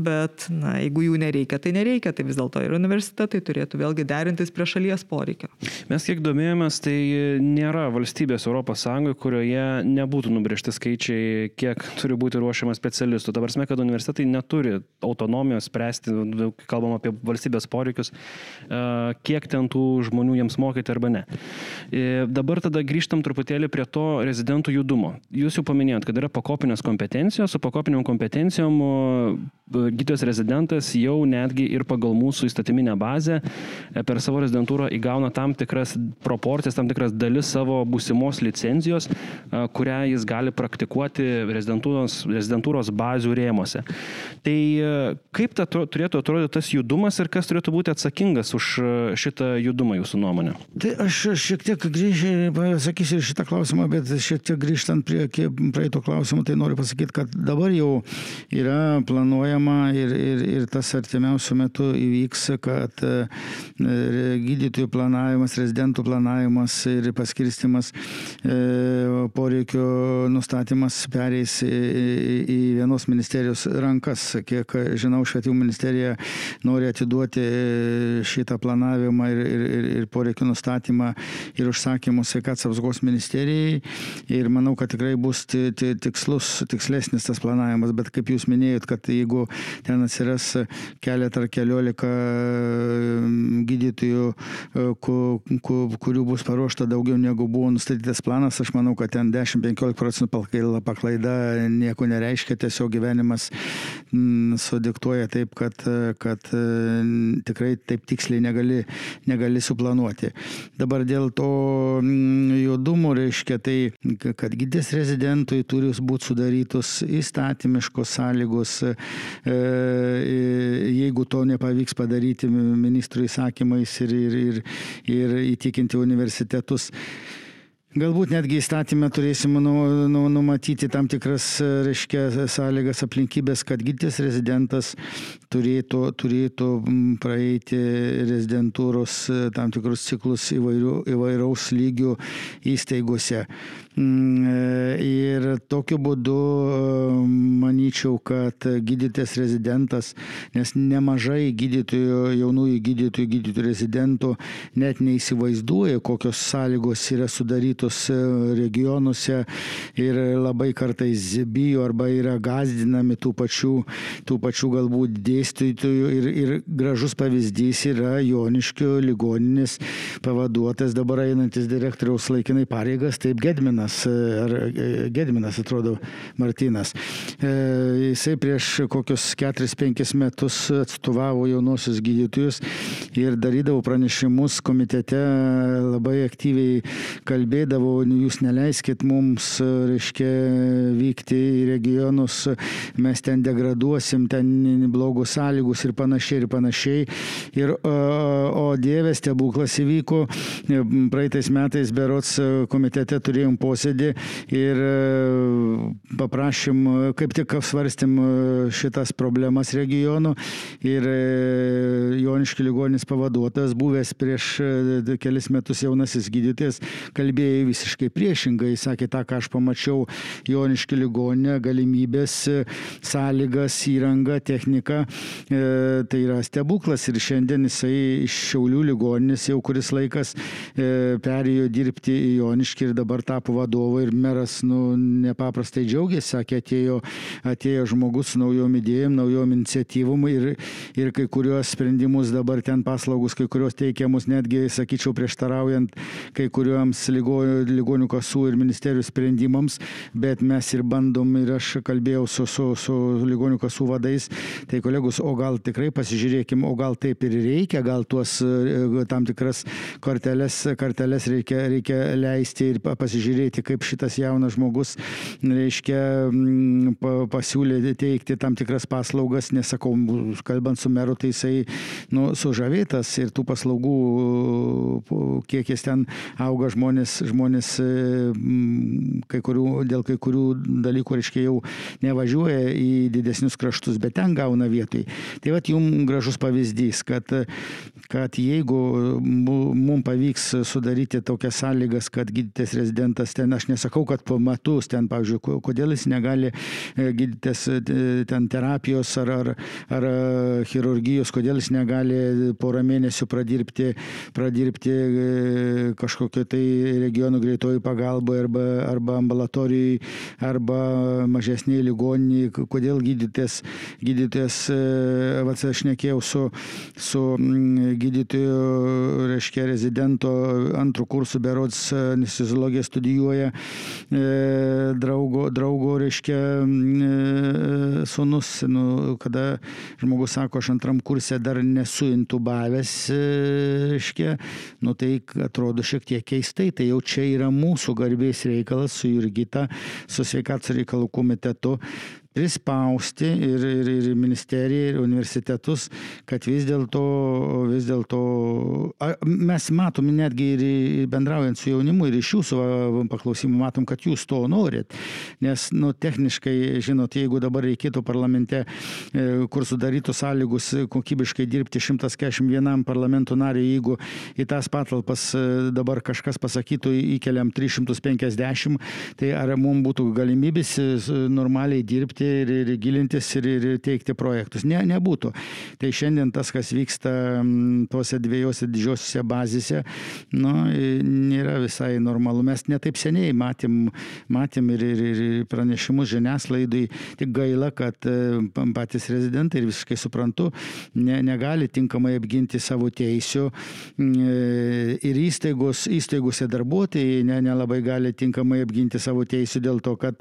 bet na, jeigu jų nereikia, tai nereikia, tai vis dėlto ir universitetai turėtų vėlgi derintis prie šalies poreikio. Mes kiek domėjomės, tai nėra valstybės ES, kurioje nebūtų nubriežti skaičiai, kiek turi būti ruošiama specialistų. Dabar mes, kad universitetai neturi autonomijos spręsti, kalbam apie valstybės poreikius, kiek ten tų žmonių jiems mokyti arba ne. Dabar tada grįžtam truputėlį prie to rezidentų judumo. Jūs jau paminėjot, kad yra pakopinės kompetencijos, su pakopiniam kompetencijom gydytojas rezidentas jau netgi ir pagal mūsų įstatyminę bazę e, per savo rezidentūrą įgauna tam tikras proporcijas, tam tikras dalis savo būsimos licenzijos, e, kurią jis gali praktikuoti rezidentūros, rezidentūros bazių rėmose. Tai e, kaip ta, turėtų atrodyti tas judumas ir kas turėtų būti atsakingas už šitą judumą jūsų nuomonė? Tai aš šiek tiek grįžčiau, pasakysiu šitą klausimą, bet šiek tiek grįžtant prie praeito klausimo, tai noriu pasakyti, kad dabar jau yra planuojama ir, ir, ir tas artimiausių metų įvyks, kad e, gydytojų planavimas, rezidentų planavimas ir paskirstimas e, poreikio nustatymas pereis į vienos ministerijos rankas. Kiek žinau, švietimo ministerija nori atiduoti šitą planavimą ir, ir, ir, ir poreikio nustatymą ir užsakymus sveikatos apsaugos ministerijai. Ir manau, kad tikrai bus tikslus, tikslesnis tas planavimas, bet kaip jūs minėjot, kad jeigu ten atsiras keletą ar keliolika gydytojų, e, kurių bus paruošta daugiau negu buvo nustatytas planas, aš manau, kad ten 10-15 procentų paklaida nieko nereiškia, tiesiog gyvenimas mm, sudiktuoja taip, kad, kad e, tikrai taip tiksliai negali, negali suplanuoti. Dabar dėl to mm, judumo reiškia tai, kad gydės rezidentui turi būti sudarytos įstatymiškos sąlygos, e, jeigu to nepavyks padaryti ministro įsakymais ir, ir, ir, ir įtikinti universitetus Galbūt netgi įstatymę turėsime nu, nu, numatyti tam tikras, reiškia, sąlygas aplinkybės, kad gydytis rezidentas turėtų, turėtų praeiti rezidentūros tam tikrus ciklus įvairių, įvairaus lygių įstaigose. Ir tokiu būdu manyčiau, kad gydytis rezidentas, nes nemažai gydytojų, jaunųjų gydytojų, gydytojų rezidentų net neįsivaizduoja, kokios sąlygos yra sudarytos e, regionuose ir labai kartais bijo arba yra gazdinami tų pačių, tų pačių galbūt dėstytojų ir, ir gražus pavyzdys yra Joniškio ligoninės pavaduotas dabar einantis direktoriaus laikinai pareigas, taip Gedminas, e, ar e, Gedminas atrodo Martinas. Jisai prieš kokius 4-5 metus atstovavo jaunosius gydytojus ir darydavo pranešimus komitete labai aktyviai kalbėdavo sakydavo, jūs neleiskit mums, reiškia, vykti į regionus, mes ten degraduosim, ten blogos sąlygus ir panašiai ir panašiai. Ir, o Dievės stebuklas įvyko, praeitais metais berots komitete turėjom posėdį ir paprašym, kaip tik apsvarstym šitas problemas regionų. Ir Joniški ligonis pavaduotas, buvęs prieš kelis metus jaunasis gydytojas, kalbėjo visiškai priešingai, sakė tą, ką aš pamačiau Joniški ligonė, galimybės, sąlygas, įrangą, techniką, e, tai yra stebuklas ir šiandien jisai iš Šiaulių ligoninės jau kuris laikas e, perėjo dirbti į Joniškį ir dabar tapo vadovu ir meras nu, nepaprastai džiaugiasi, sakė, atėjo, atėjo žmogus su naujom idėjom, naujom iniciatyvom ir, ir kai kuriuos sprendimus dabar ten paslaugus, kai kurios teikiamus netgi, sakyčiau, prieštaraujant kai kuriuoms ligo, ligonių kasų ir ministerijų sprendimams, bet mes ir bandom ir aš kalbėjau su, su, su ligonių kasų vadais, tai kolegus, o gal tikrai pasižiūrėkim, o gal taip ir reikia, gal tuos e, tam tikras korteles, karteles reikia, reikia leisti ir pasižiūrėti, kaip šitas jaunas žmogus, reiškia, pasiūlė teikti tam tikras paslaugas, nesakau, kalbant su meru, tai jisai nu, sužavėtas ir tų paslaugų kiekis ten auga žmonės, žmonės e, kai kurių, dėl kai kurių dalykų, reiškia, jau nevažiuoja į didesnius kraštus, bet ten gauna vietoj. Tai vad jums gražus pavyzdys, kad, kad jeigu mums pavyks sudaryti tokias sąlygas, kad gydytis rezidentas ten, aš nesakau, kad po metus ten, pavyzdžiui, kodėl jis negali e, gydytis e, ten terapijos ar, ar, ar chirurgijos, kodėl jis negali porą mėnesių pradirbti, pradirbti kažkokio tai regionų greitoji pagalba arba, arba ambulatorijai, arba mažesniai ligoniniai, kodėl gydytės, e, va, aš nekėjau su, su mm, gydytoju, reiškia, rezidento antrų kursų berods anesteziologiją studijuoja, e, draugo, draugo reiškia, e, sunus, nu, kada žmogus sako, aš antram kursė dar nesu intubavęs, reiškia, nu tai atrodo šiek tiek keistai, tai jau čia yra mūsų garbės reikalas su Jurgita, su sveikatos reikalų komitetu prispausti ir, ir, ir ministeriją, ir universitetus, kad vis dėlto, vis dėlto, mes matome netgi ir bendraujant su jaunimu ir iš jūsų paklausimų matom, kad jūs to norit. Nes, nu, techniškai, žinot, jeigu dabar reikėtų parlamente, e, kur sudarytų sąlygus kokybiškai dirbti 141 parlamento nariui, jeigu į tas patalpas e, dabar kažkas pasakytų įkeliam 350, tai ar mums būtų galimybės e, normaliai dirbti ir, ir gilintis ir, ir teikti projektus. Ne, nebūtų. Tai šiandien tas, kas vyksta tuose dviejose didžiosiuose bazėse, nu, nėra visai normalu. Mes netaip seniai matėm, matėm ir, ir, ir pranešimus žiniaslaidai, tik gaila, kad e, patys rezidentai ir visiškai suprantu, ne, negali tinkamai apginti savo teisių e, ir įstaigos, įstaigose darbuotojai ne, nelabai gali tinkamai apginti savo teisių dėl to, kad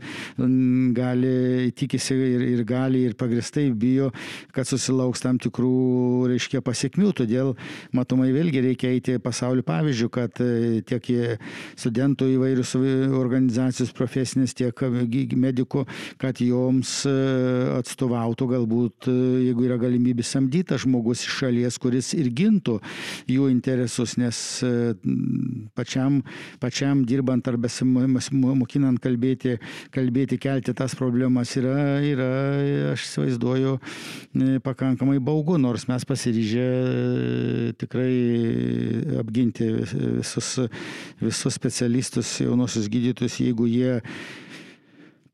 gali tik tikisi ir, ir gali ir pagristai bijo, kad susilauks tam tikrų, reiškia, pasiekmių. Todėl, matomai, vėlgi reikia eiti pasaulio pavyzdžių, kad e, tiek studentų įvairius organizacijos profesinės, tiek medikų, kad joms e, atstovautų galbūt, jeigu yra galimybė samdytas žmogus iš šalies, kuris ir gintų jų interesus, nes pačiam, pačiam dirbant ar besimokinant kalbėti, kalbėti, kelti tas problemas yra, yra aš įsivaizduoju, e, pakankamai baugu, nors mes pasiryžę e, tikrai apginti visus, visus specialistus, jaunosius gydytojus, jeigu jie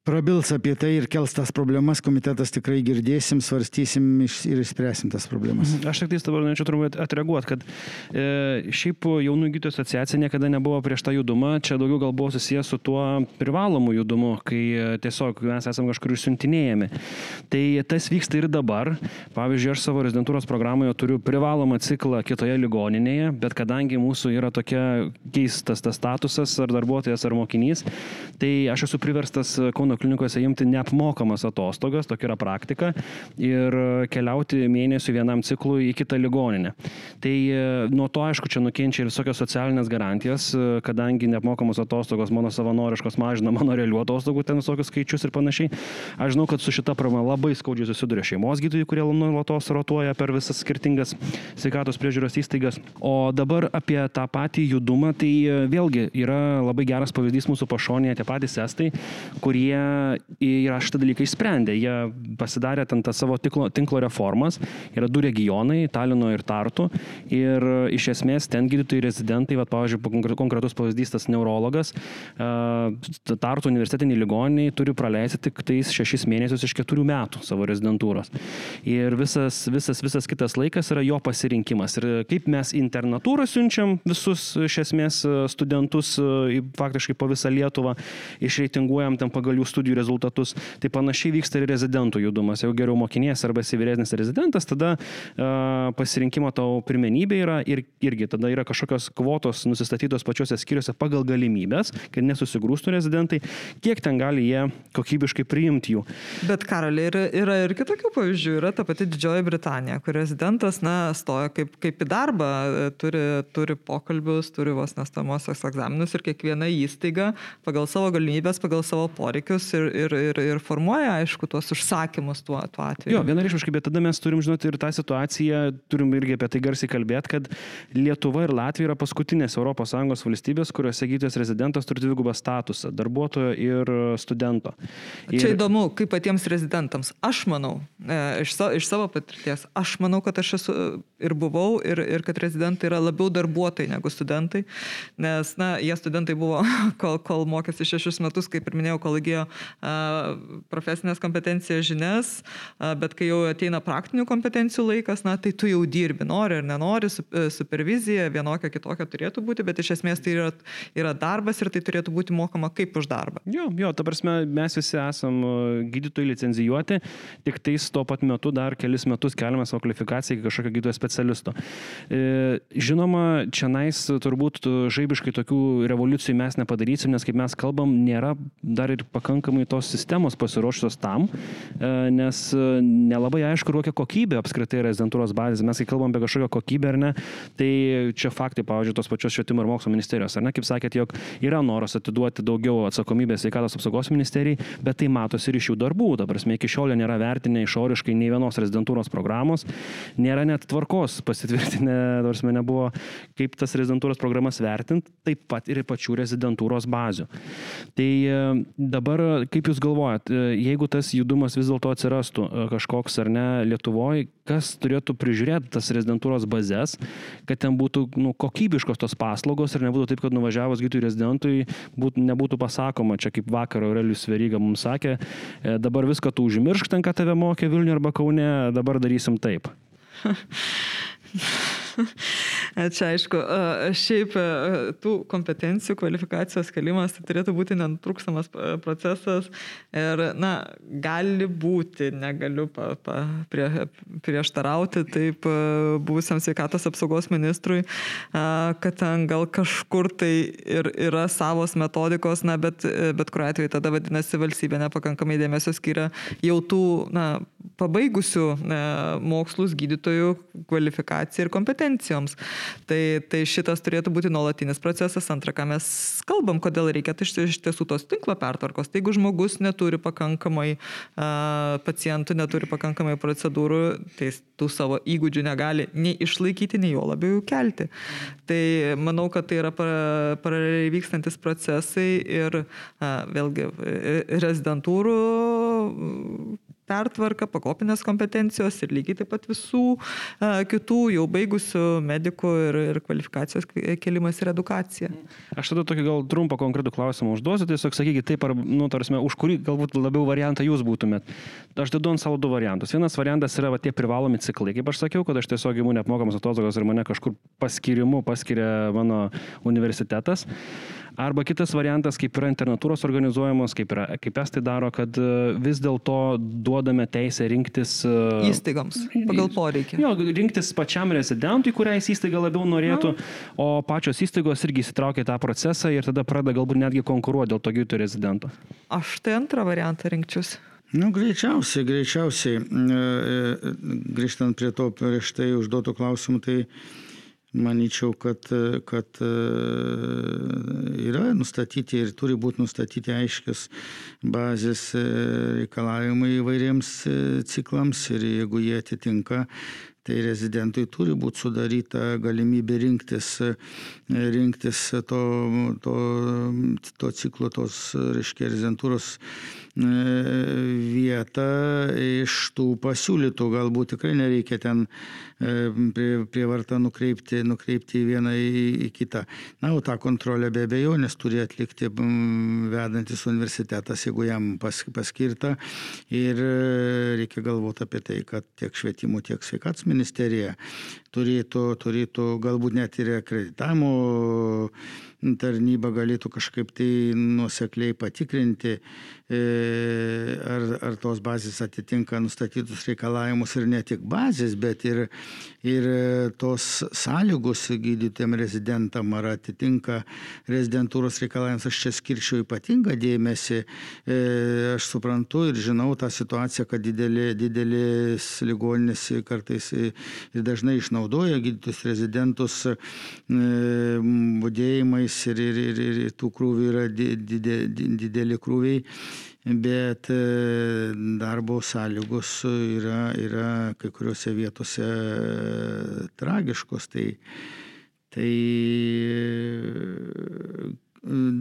prabils apie tai ir kels tas problemas, komitetas tikrai girdėsim, svarstysim ir išspręsim tas problemas. Mhm. Aš tik tai dabar norėčiau turbūt atreaguoti, kad e, šiaip jaunų gydytojų asociacija niekada nebuvo prieš tą judumą, čia daugiau gal buvo susijęs su tuo privalomu judumu, kai e, tiesiog mes esame kažkur išsiuntinėjami. Tai tas vyksta ir dabar. Pavyzdžiui, aš savo rezidentūros programoje turiu privalomą ciklą kitoje ligoninėje, bet kadangi mūsų yra tokia keistas tas statusas, ar darbuotojas, ar mokinys, tai aš esu priverstas Kauno klinikose imti neapmokamas atostogas, tokia yra praktika, ir keliauti mėnesių vienam ciklui į kitą ligoninę. Tai e, nuo to, aišku, čia nukenčia ir visokios socialinės garantijos, e, kadangi neapmokamos atostogos mano savanoriškos mažina mano realių atostogų, ten visokius skaičius ir panašiai. Aš žinau, kad su šita problema labai skaudžiai susiduria šeimos gydytojai, kurie nuolatos rotuoja per visas skirtingas sveikatos priežiūros įstaigas. O dabar apie tą patį judumą, tai e, vėlgi yra labai geras pavyzdys mūsų pašonėje, tie patys estai, kurie yra šitą dalyką išsprendę. Jie pasidarė ten tą savo tinklo, tinklo reformas. Yra du regionai - Talino ir Tartu. Ir iš esmės ten gydytojai rezidentai, va, pavyzdžiui, konkretus pavyzdys tas neurologas, Tartu universitetiniai ligoniai turi praleisti tik tais šešis mėnesius iš keturių metų savo rezidentūros. Ir visas, visas, visas kitas laikas yra jo pasirinkimas. Ir kaip mes internatūrą siunčiam visus iš esmės studentus faktiškai po visą Lietuvą, išreitinguojam ten pagal jų studijų rezultatus. Tai panašiai vyksta ir rezidentų judumas. Jeigu geriau mokinės arba esi vyresnis rezidentas, tada uh, pasirinkimo tavo pirmenybė yra ir irgi tada yra kažkokios kvotos nusistatytos pačiuose skyriuose pagal galimybės, kad nesusigrūstų rezidentai, kiek ten gali jie kokybiškai priimti jų. Bet karaliai yra, yra ir kitokių pavyzdžių. Yra ta pati Didžioji Britanija, kur rezidentas, na, stoja kaip, kaip į darbą, turi, turi pokalbius, turi vos nestamosios egzaminus ir kiekviena įstaiga pagal savo galimybės, pagal savo poreikius ir, ir, ir, ir formuoja, aišku, tuos užsakymus tuo, tuo atveju. Jo, vienareiškiškai, bet tada mes turim žinoti ir tą situaciją, turim irgi apie tai garsiai kalbėti, kad Lietuva ir Latvija yra paskutinės ES valstybės, kuriuose gydytojas rezidentas turi dvigubą statusą - darbuotojo ir studento. Ir... Čia įdomu, kaip patiems rezidentams. Aš manau, e, iš, savo, iš savo patirties, aš manau, kad aš esu ir buvau, ir, ir kad rezidentai yra labiau darbuotojai negu studentai, nes, na, jie studentai buvo, *laughs* kol, kol mokėsi šešis metus, kaip ir minėjau, kol įgyjo profesinės kompetencijos žinias, bet kai jau ateina praktinių kompetencijų laikas, na, tai tu jau dirbi, nori ar nenori, e, supervizija vienokia kitokia turėtų būti, bet iš esmės tai yra, yra darbas ir tai turėtų būti mokama kaip už darbą. Jo, jo, ta prasme, mes visi esam e, gydytojai licenzijuoti, tik tais tuo pat metu dar kelis metus keliame savo kvalifikaciją iki kažkokio gydytojo specialisto. E, žinoma, čia nais turbūt žaibiškai tokių revoliucijų mes nepadarysim, nes kaip mes kalbam, nėra dar ir pakankamai tos sistemos pasiruošusios tam, e, nes e, nelabai aišku, kokia kokybė apskritai rezidentūros bazės. Mes kai kalbam apie kažkokią kokybę ar ne, tai čia faktai, pavyzdžiui, tos pačios švietimo ir mokslo ministerijos, ar ne, kaip sakėt, jog yra noras atiduoti daugiau atsakomybės sveikatos apsaugos ministerijai, bet tai matosi ir iš jų darbų. Ta prasme, iki šiol nėra vertinę išoriškai nei vienos rezidentūros programos, nėra net tvarkos pasitvirtinę, tarsi nebuvo, kaip tas rezidentūros programas vertinti, taip pat ir pačių rezidentūros bazių. Tai e, dabar kaip Jūs galvojat, e, jeigu tas judumas vis dėlto atsirastų e, kažkoks ar ne Lietuvoje, kas turėtų prižiūrėti tas rezidentūros bazės, kad ten būtų nu, kokybiškos tos paslaugos ir nebūtų taip, kad nuvažiavus gydytojų rezidentui būt, nebūtų pasakoma, čia kaip vakar Aurelius Veryga mums sakė, e, dabar viską tu užmiršk ten, kad tave mokė Vilniuje arba Kaune, dabar darysim taip. *laughs* *laughs* Čia aišku, šiaip tų kompetencijų, kvalifikacijos kelimas tai turėtų būti nenutrūkstamas procesas ir, na, gali būti, negaliu pa, pa, prie, prieštarauti taip buvusiam sveikatos apsaugos ministrui, kad ten gal kažkur tai ir yra savos metodikos, na, bet, bet kuriuo atveju tada vadinasi valstybė nepakankamai dėmesio skiria jau tų, na, pabaigusių e, mokslus gydytojų kvalifikacijai ir kompetencijoms. Tai, tai šitas turėtų būti nuolatinis procesas. Antra, ką mes kalbam, kodėl reikia iš tiesų tos tinklo pertvarkos. Tai jeigu žmogus neturi pakankamai e, pacientų, neturi pakankamai procedūrų, tai tų savo įgūdžių negali nei išlaikyti, nei jo labiau kelti. Tai manau, kad tai yra paraleliai vykstantis procesai ir a, vėlgi e, rezidentūrų pertvarka, pakopinės kompetencijos ir lygiai taip pat visų a, kitų jau baigusių medikų ir, ir kvalifikacijos kelimas ir edukacija. Aš tada tokį gal trumpą konkretų klausimą užduosiu, tiesiog sakykite taip, ar, nu, tarsi, už kurį galbūt labiau variantą jūs būtumėt. Aš dedu ant savo du variantus. Vienas variantas yra va, tie privalomi ciklai, kaip aš sakiau, kad aš tiesiog imu neapmokamas atostogas ir mane kažkur paskirimu paskiria mano universitetas. Arba kitas variantas, kaip yra internatūros organizuojamos, kaip, yra, kaip estai daro, kad e, vis dėlto duodame teisę rinktis e, įstaigoms pagal poreikį. Jo, rinktis pačiam rezidentui, kuriais įstaiga labiau norėtų, Na. o pačios įstaigos irgi įsitraukia tą procesą ir tada pradeda galbūt netgi konkuruoti dėl to gydytojų rezidento. Aš tai antrą variantą rinkčiausi. Nu, greičiausiai, greičiausiai, e, grįžtant prie to prieš tai užduotų klausimų, tai Manyčiau, kad, kad e, yra nustatyti ir turi būti nustatyti aiškios bazės e, reikalavimai įvairiems e, ciklams. Ir jeigu jie atitinka, tai rezidentui turi būti sudaryta galimybė rinktis, rinktis to, to, to ciklo, tos, reiškia, rezidentūros vietą iš tų pasiūlytų, galbūt tikrai nereikia ten e, prie, prie vartą nukreipti, nukreipti vieną į, į kitą. Na, o tą kontrolę be abejonės turi atlikti vedantis universitetas, jeigu jam pas, paskirta. Ir e, reikia galvoti apie tai, kad tiek švietimo, tiek sveikatos ministerija turėtų, turėtų galbūt net ir akreditavimo tarnyba galėtų kažkaip tai nuosekliai patikrinti, e, ar, ar tos bazės atitinka nustatytus reikalavimus ir ne tik bazės, bet ir, ir tos sąlygos gydytėm rezidentam, ar atitinka rezidentūros reikalavimus. Aš čia skirčiau ypatingą dėmesį. E, aš suprantu ir žinau tą situaciją, kad didelė, didelis ligoninės kartais ir dažnai išnaudoja gydytus rezidentus e, tyrimais ir, ir, ir, ir tų krūvių yra dideli, dideli krūviai, bet e, darbo sąlygos yra, yra kai kuriuose vietose e, tragiškos. Tai, tai e,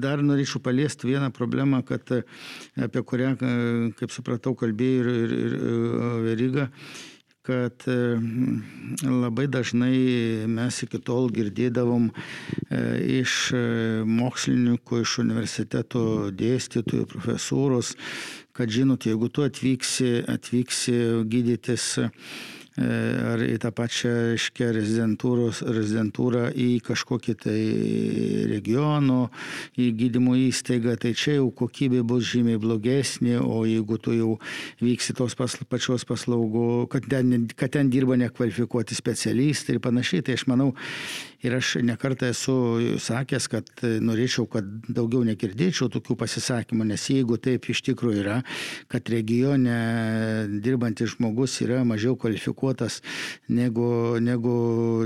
dar norėčiau paliesti vieną problemą, kad apie kurią, kaip supratau, kalbėjo ir, ir, ir Veriga kad e, labai dažnai mes iki tol girdėdavom e, iš e, mokslininkų, iš universiteto dėstytojų, profesūros, kad žinot, jeigu tu atvyksi, atvyksi gydytis ar į tą pačią, reiškia, rezidentūrą į kažkokį tai regionų, į gydymo įstaigą, tai čia jau kokybė bus žymiai blogesnė, o jeigu tu jau vyksi tos pasla, pačios paslaugų, kad ten, kad ten dirba nekvalifikuoti specialistai ir panašiai, tai aš manau, Ir aš nekartą esu sakęs, kad norėčiau, kad daugiau negirdėčiau tokių pasisakymų, nes jeigu taip iš tikrųjų yra, kad regione dirbantis žmogus yra mažiau kvalifikuotas negu, negu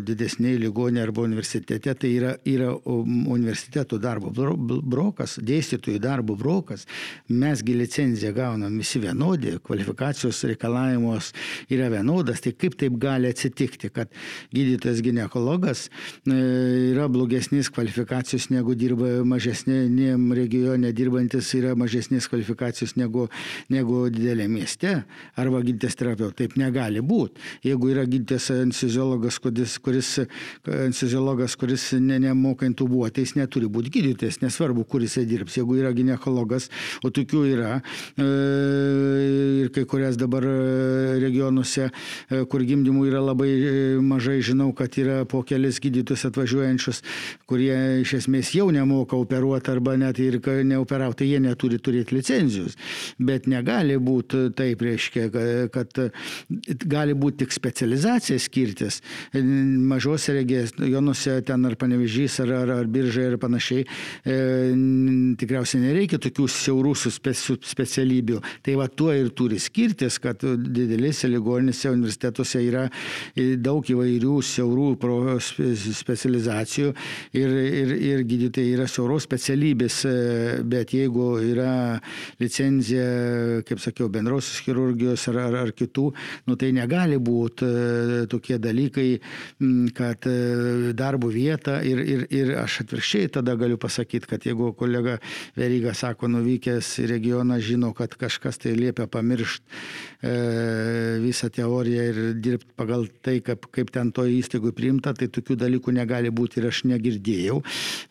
didesniai ligonė arba universitete, tai yra, yra universiteto darbo brokas, dėstytojų darbo brokas. Mesgi licenciją gaunam visi vienodi, kvalifikacijos reikalavimus yra vienodas, tai kaip taip gali atsitikti, kad gydytojas gynekologas yra blogesnės kvalifikacijos negu dirba mažesnėm regione dirbantis, yra mažesnės kvalifikacijos negu, negu didelė mieste arba gydytas terapeutas. Taip negali būti. Jeigu yra gydytas anesteziologas, kuris, kuris, anesteziologas, kuris ne, nemoka intubuoti, jis neturi būti gydytojas, nesvarbu, kur jisai dirbs. Jeigu yra gynekologas, o tokių yra e, ir kai kurias dabar regionuose, kur gimdymų yra labai mažai, žinau, kad yra po kelis gydytojus pacientus atvažiuojančius, kurie iš esmės jau nemoka operuoti arba net ir neoperauti, jie neturi turėti licenzijos. Bet negali būti taip, reiškia, kad gali būti tik specializacija skirtis. Mažose regionuose, ten ar panevežys, ar, ar, ar biržai ir panašiai, e, tikriausiai nereikia tokių siaurų specialybių. Tai va tuo ir turi skirtis, kad didelėse ligoninėse, universitetuose yra daug įvairių siaurų specializacijų ir, ir, ir gydytojai yra siauros specialybės, bet jeigu yra licenzija, kaip sakiau, bendrosios chirurgijos ar, ar, ar kitų, nu, tai negali būti e, tokie dalykai, kad e, darbo vieta ir, ir, ir aš atvirkščiai tada galiu pasakyti, kad jeigu kolega Veryga sako, nuvykęs į regioną, žino, kad kažkas tai liepia pamiršti e, visą teoriją ir dirbti pagal tai, kaip, kaip ten to įstaigų priimta, tai tokių dalykų negali būti ir aš negirdėjau,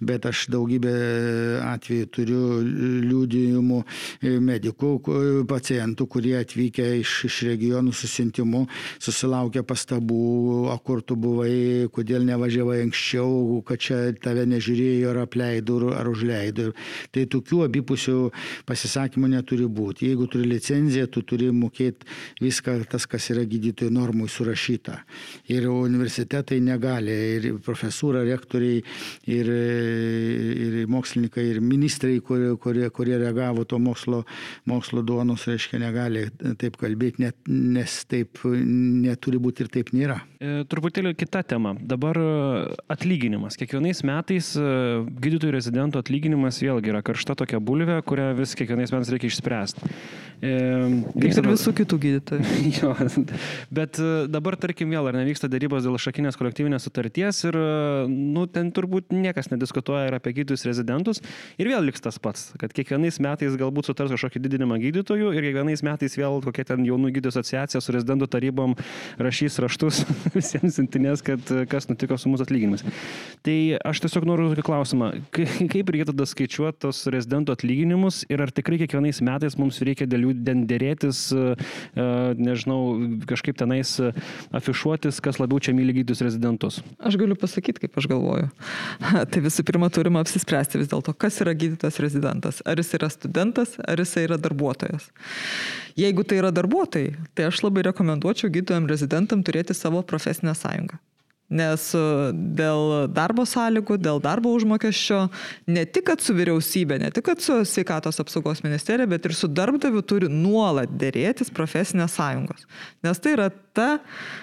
bet aš daugybę atvejų turiu liūdėjimų e, medikų, pacientų, kurie atvykę iš, iš regionų susintimu susilaukia pastabų, o kur tu buvai, kodėl nevažiavai anksčiau, kad čia tave nežiūrėjo ar apleido ar užleido. Tai tokių abipusių pasisakymų neturi būti. Jeigu turi licenciją, tu turi mokėti viską, tas, kas yra gydytojų normui surašyta. Ir universitetai negali, ir profesūra, rektoriai, ir, ir mokslininkai, ir ministrai, kurie, kurie, kurie reagavo to mokslo, mokslo duonos, reiškia, negali taip kalbėti, net, nes taip neturi būti ir taip nėra. E, truputėlį kita tema. Dabar e, atlyginimas. Kiekvienais metais e, gydytojų rezidentų atlyginimas vėlgi yra karšta tokia bulvė, kurią vis kiekvienais metais reikia išspręsti. E, vyksta ir visų kitų gydytojų. *laughs* jo, bet dabar, tarkim, vėl ar nevyksta darybos dėl šakinės kolektyvinės sutarties ir, nu, ten turbūt niekas nediskutuoja ir apie gydytojus rezidentus. Ir vėl liks tas pats, kad kiekvienais metais galbūt sutars kažkokį didinimą gydytojų ir kiekvienais metais vėl kokia ten jaunų gydytojų asociacija su rezidentų tarybom rašys raštus *laughs* visiems sintinės, kad kas nutiko su mūsų atlyginimais. Tai aš tiesiog noriu tokį klausimą, kaip reikėtų tada skaičiuoti tos rezidentų atlyginimus ir ar tikrai kiekvienais metais mums reikia dėl jų dėrėtis, e, e, nežinau, kažkaip tenais afišuotis, kas labiau čia myli gydytus rezidentus? Aš galiu pasakyti, kaip aš galvoju. *laughs* Tai visų pirma, turime apsispręsti vis dėlto, kas yra gydytas rezidentas. Ar jis yra studentas, ar jis yra darbuotojas. Jeigu tai yra darbuotojai, tai aš labai rekomenduočiau gydytojams rezidentam turėti savo profesinę sąjungą. Nes e, dėl darbo sąlygų, dėl darbo užmokesčio, ne tik su vyriausybė, ne tik su sveikatos apsaugos ministerija, bet ir su darbdaviu turi nuolat dėrėtis profesinės sąjungos. Nes tai yra ta uh,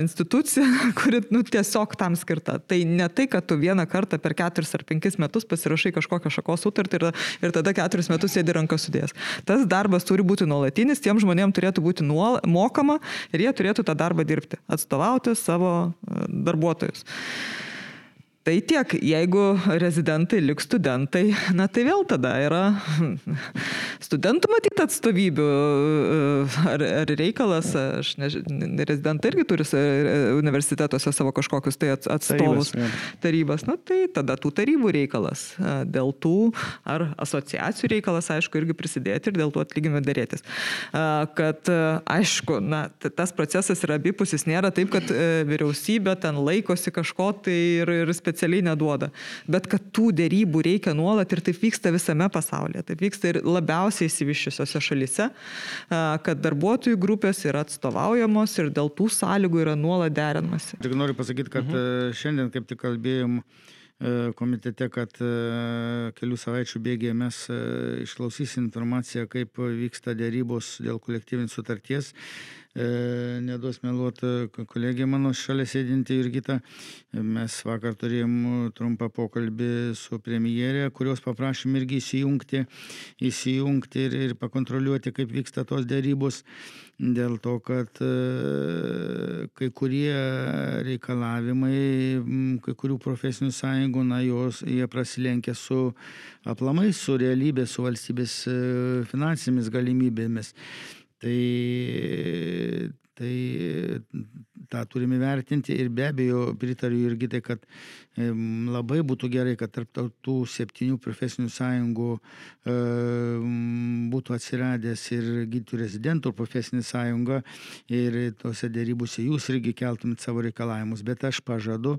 institucija, *laughs* kuri nu, tiesiog tam skirta. Tai ne tai, kad tu vieną kartą per keturis ar penkis metus pasirašai kažkokią šakos sutartį ir, ir tada keturis metus sėdi rankas sudės. Tas darbas turi būti nuolatinis, tiem žmonėms turėtų būti nuol, mokama ir jie turėtų tą darbą dirbti, atstovauti savo darbuotojus. Tai tiek, jeigu rezidentai liks studentai, na tai vėl tada yra *laughs* studentų matyti atstovybių ar, ar reikalas, aš nežinau, rezidentai irgi turi universitetuose savo kažkokius tai atstovus, tarybas, tarybas, na tai tada tų tarybų reikalas, dėl tų ar asociacijų reikalas, aišku, irgi prisidėti ir dėl tų atlyginimų dėrėtis. Kad, aišku, na, tas procesas yra abipusis, nėra taip, kad e, vyriausybė ten laikosi kažko tai ir, ir specialiai specialiai neduoda. Bet kad tų dėrybų reikia nuolat ir taip vyksta visame pasaulyje. Taip vyksta ir labiausiai įsivyščiusiose šalise, kad darbuotojų grupės yra atstovaujamos ir dėl tų sąlygų yra nuolat derinamasi. Tik noriu pasakyti, kad mhm. šiandien kaip tik kalbėjom komitete, kad kelių savaičių bėgėje mes išklausysim informaciją, kaip vyksta dėrybos dėl kolektyvinės sutarties E, neduos meluoti kolegė mano šalia sėdinti Jurgita. Mes vakar turėjom trumpą pokalbį su premjerė, kurios paprašym irgi įsijungti, įsijungti ir, ir pakontroliuoti, kaip vyksta tos dėrybos. Dėl to, kad e, kai kurie reikalavimai, kai kurių profesinių sąjungų, na, jos, jie prasilenkia su aplamai, su realybė, su valstybės e, finansinėmis galimybėmis. Tai, tai tą turime vertinti ir be abejo pritariu irgi tai, kad labai būtų gerai, kad tarp tų septynių profesinių sąjungų būtų atsiradęs ir gydytojų rezidentų profesinė sąjunga ir tose dėrybose jūs irgi keltumėt savo reikalavimus. Bet aš pažadu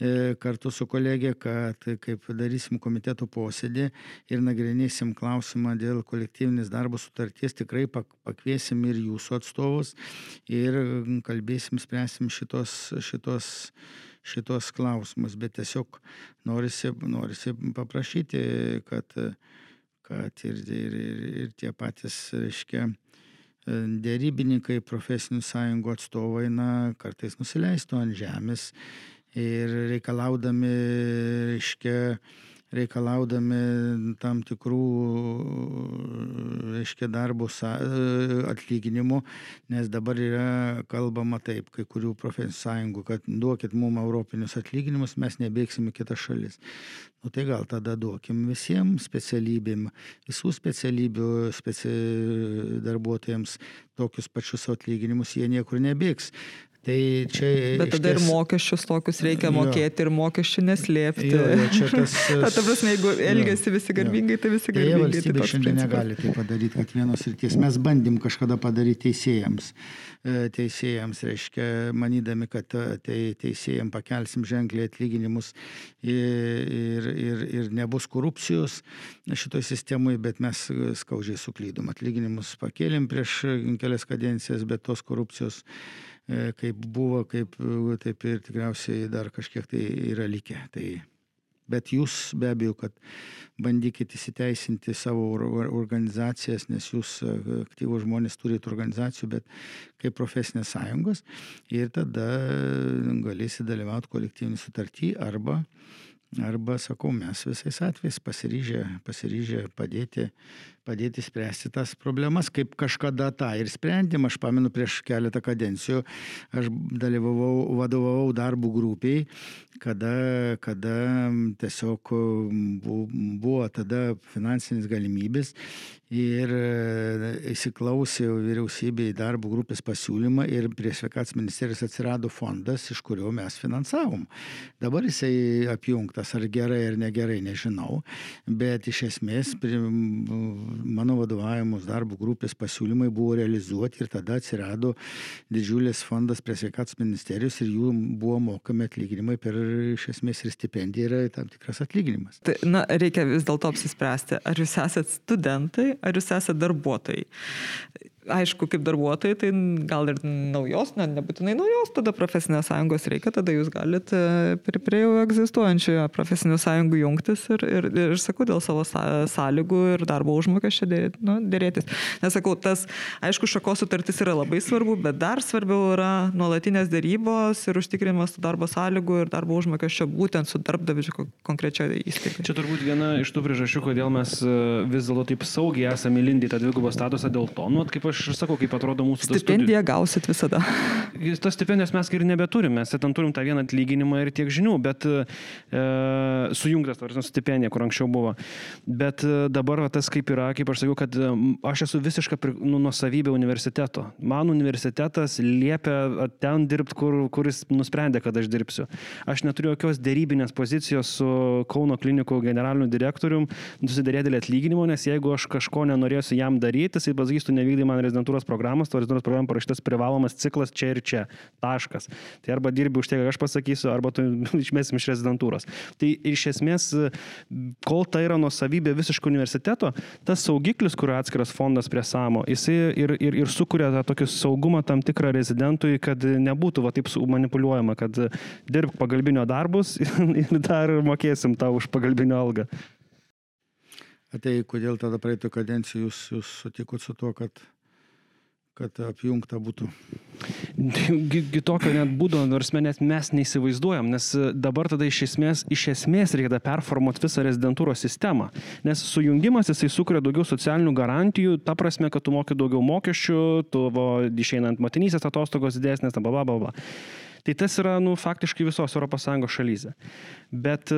e, kartu su kolegė, kad kaip darysim komiteto posėdį ir nagrinėsim klausimą dėl kolektyvinės darbo sutarties, tikrai pakviesim ir jūsų atstovus ir kalbėsim, spręsim šitos, šitos, šitos klausimus, bet tiesiog norisi, norisi paprašyti, kad, kad ir, ir, ir, ir tie patys, reiškia, dėrybininkai, profesinių sąjungų atstovai, na, kartais nusileistų ant žemės ir reikalaudami, reiškia, reikalaudami tam tikrų, reiškia, darbo atlyginimų, nes dabar yra kalbama taip, kai kurių profesinių sąjungų, kad duokit mums europinius atlyginimus, mes nebėgsim į kitas šalis. Nu tai gal tada duokim visiems specialybėm, visų specialybių speci... darbuotojams tokius pačius atlyginimus, jie niekur nebėgs. Tai čia. Bet tada ties... ir mokesčius tokius reikia mokėti jo. ir mokesčių neslėpti. Jo, jo, čia tas. *laughs* Ta prasme, jeigu elgesi jo, visi garbingai, tai visi garbingai. Tai valstybė šiandien principas. negali tai padaryti, kad vienos ir ties. Mes bandym kažkada padaryti teisėjams. E, teisėjams, reiškia, manydami, kad e, tai teisėjams pakelsim ženkliai atlyginimus ir, ir, ir, nebus korupcijos šitoje sistemoje, bet mes skaudžiai suklydom. Atlyginimus pakėlėm prieš kelias kadencijas, bet tos korupcijos E, kaip buvo, kaip, e, taip ir tikriausiai dar kažkiek tai yra likę. Tai, bet jūs be abejo, kad bandykite įsiteisinti savo organizacijas, nes jūs e, aktyvų žmonės turite organizacijų, bet kaip profesinės sąjungos ir tada galėsite dalyvauti kolektyvinį sutartį arba Arba, sakau, mes visais atvejais pasiryžę, pasiryžę padėti, padėti spręsti tas problemas, kaip kažkada tą ir sprendėm. Aš pamenu prieš keletą kadencijų, aš dalyvavau, vadovavau darbų grupiai, kada, kada tiesiog buvo tada finansinės galimybės ir e, įsiklausė vyriausybė į darbo grupės pasiūlymą ir prie sveikatos ministerijos atsirado fondas, iš kurio mes finansavom. Dabar jisai apjungtas, ar gerai ar negerai, nežinau, bet iš esmės mano vadovavimus darbo grupės pasiūlymai buvo realizuoti ir tada atsirado didžiulis fondas prie sveikatos ministerijos ir jų buvo mokami atlyginimai per iš esmės ir stipendija yra tam tikras atlyginimas. Tai, na, reikia vis dėlto apsispręsti, ar jūs esate studentai, ar jūs esate darbuotojai aišku, kaip darbuotojai, tai gal ir naujos, ne, nebūtinai naujos, tada profesinės sąjungos reikia, tada jūs galite prie, prie jau egzistuojančių profesinių sąjungų jungtis ir, ir, ir sakau, dėl savo sąlygų ir darbo užmokesčio dėrėtis. Nu, dėrėtis. Nesakau, tas, aišku, šakos sutartis yra labai svarbu, bet dar svarbiau yra nuolatinės dėrybos ir užtikrinimas darbo sąlygų ir darbo užmokesčio būtent su darbdaviu konkrečioje įstaigoje. Čia turbūt viena iš tų priežasčių, kodėl mes e, vis dėlto taip saugiai esame įlindę į tą dvigubą statusą dėl to, nu, kaip aš ir sakau, kaip atrodo mūsų stipendija gausit visada. *laughs* Tas stipendijas mes ir nebeturime, mes ten turim tą vieną atlyginimą ir tiek žinių, bet e, sujungtas, tarsi stipendija, kur anksčiau buvo. Bet e, dabar va, tas kaip yra, kaip aš sakiau, kad e, aš esu visiška nu, nusavybė universiteto. Man universitetas liepia ten dirbti, kur, kuris nusprendė, kad aš dirbsiu. Aš neturiu jokios dėrybinės pozicijos su Kauno klinikų generaliniu direktorium, susidarė dėl atlyginimo, nes jeigu aš kažko nenorėsiu jam daryti, jisai pasakys, tu nevykdai man rezidentūros programos, to rezidentūros programą parašytas privalomas ciklas čia ir čia. Taškas. Tai arba dirbi už ką aš pasakysiu, arba tu *laughs* išmesim iš rezidentūros. Tai iš esmės, kol tai yra nuosavybė visiškai universiteto, tas saugiklis, kur atskiras fondas prie samo, jisai ir, ir, ir sukuria tą tokį saugumą tam tikrą rezidentui, kad nebūtų va taip manipuliuojama, kad dirbk pagalbinio darbus *laughs* ir dar mokėsim tau už pagalbinio algą. Tai kodėl tada praeitą kadenciją jūs, jūs sutikot su tuo, kad kad apjungta būtų. Kitokio net būdo, nors mes, mes neįsivaizduojam, nes dabar tada iš esmės, iš esmės reikia performuoti visą rezidentūros sistemą, nes sujungimas jisai sukuria daugiau socialinių garantijų, ta prasme, kad tu moki daugiau mokesčių, tu išeinant motinysės atostogos didesnės, bla bla bla. Tai tas yra, nu, faktiškai visos ES šalyse. Bet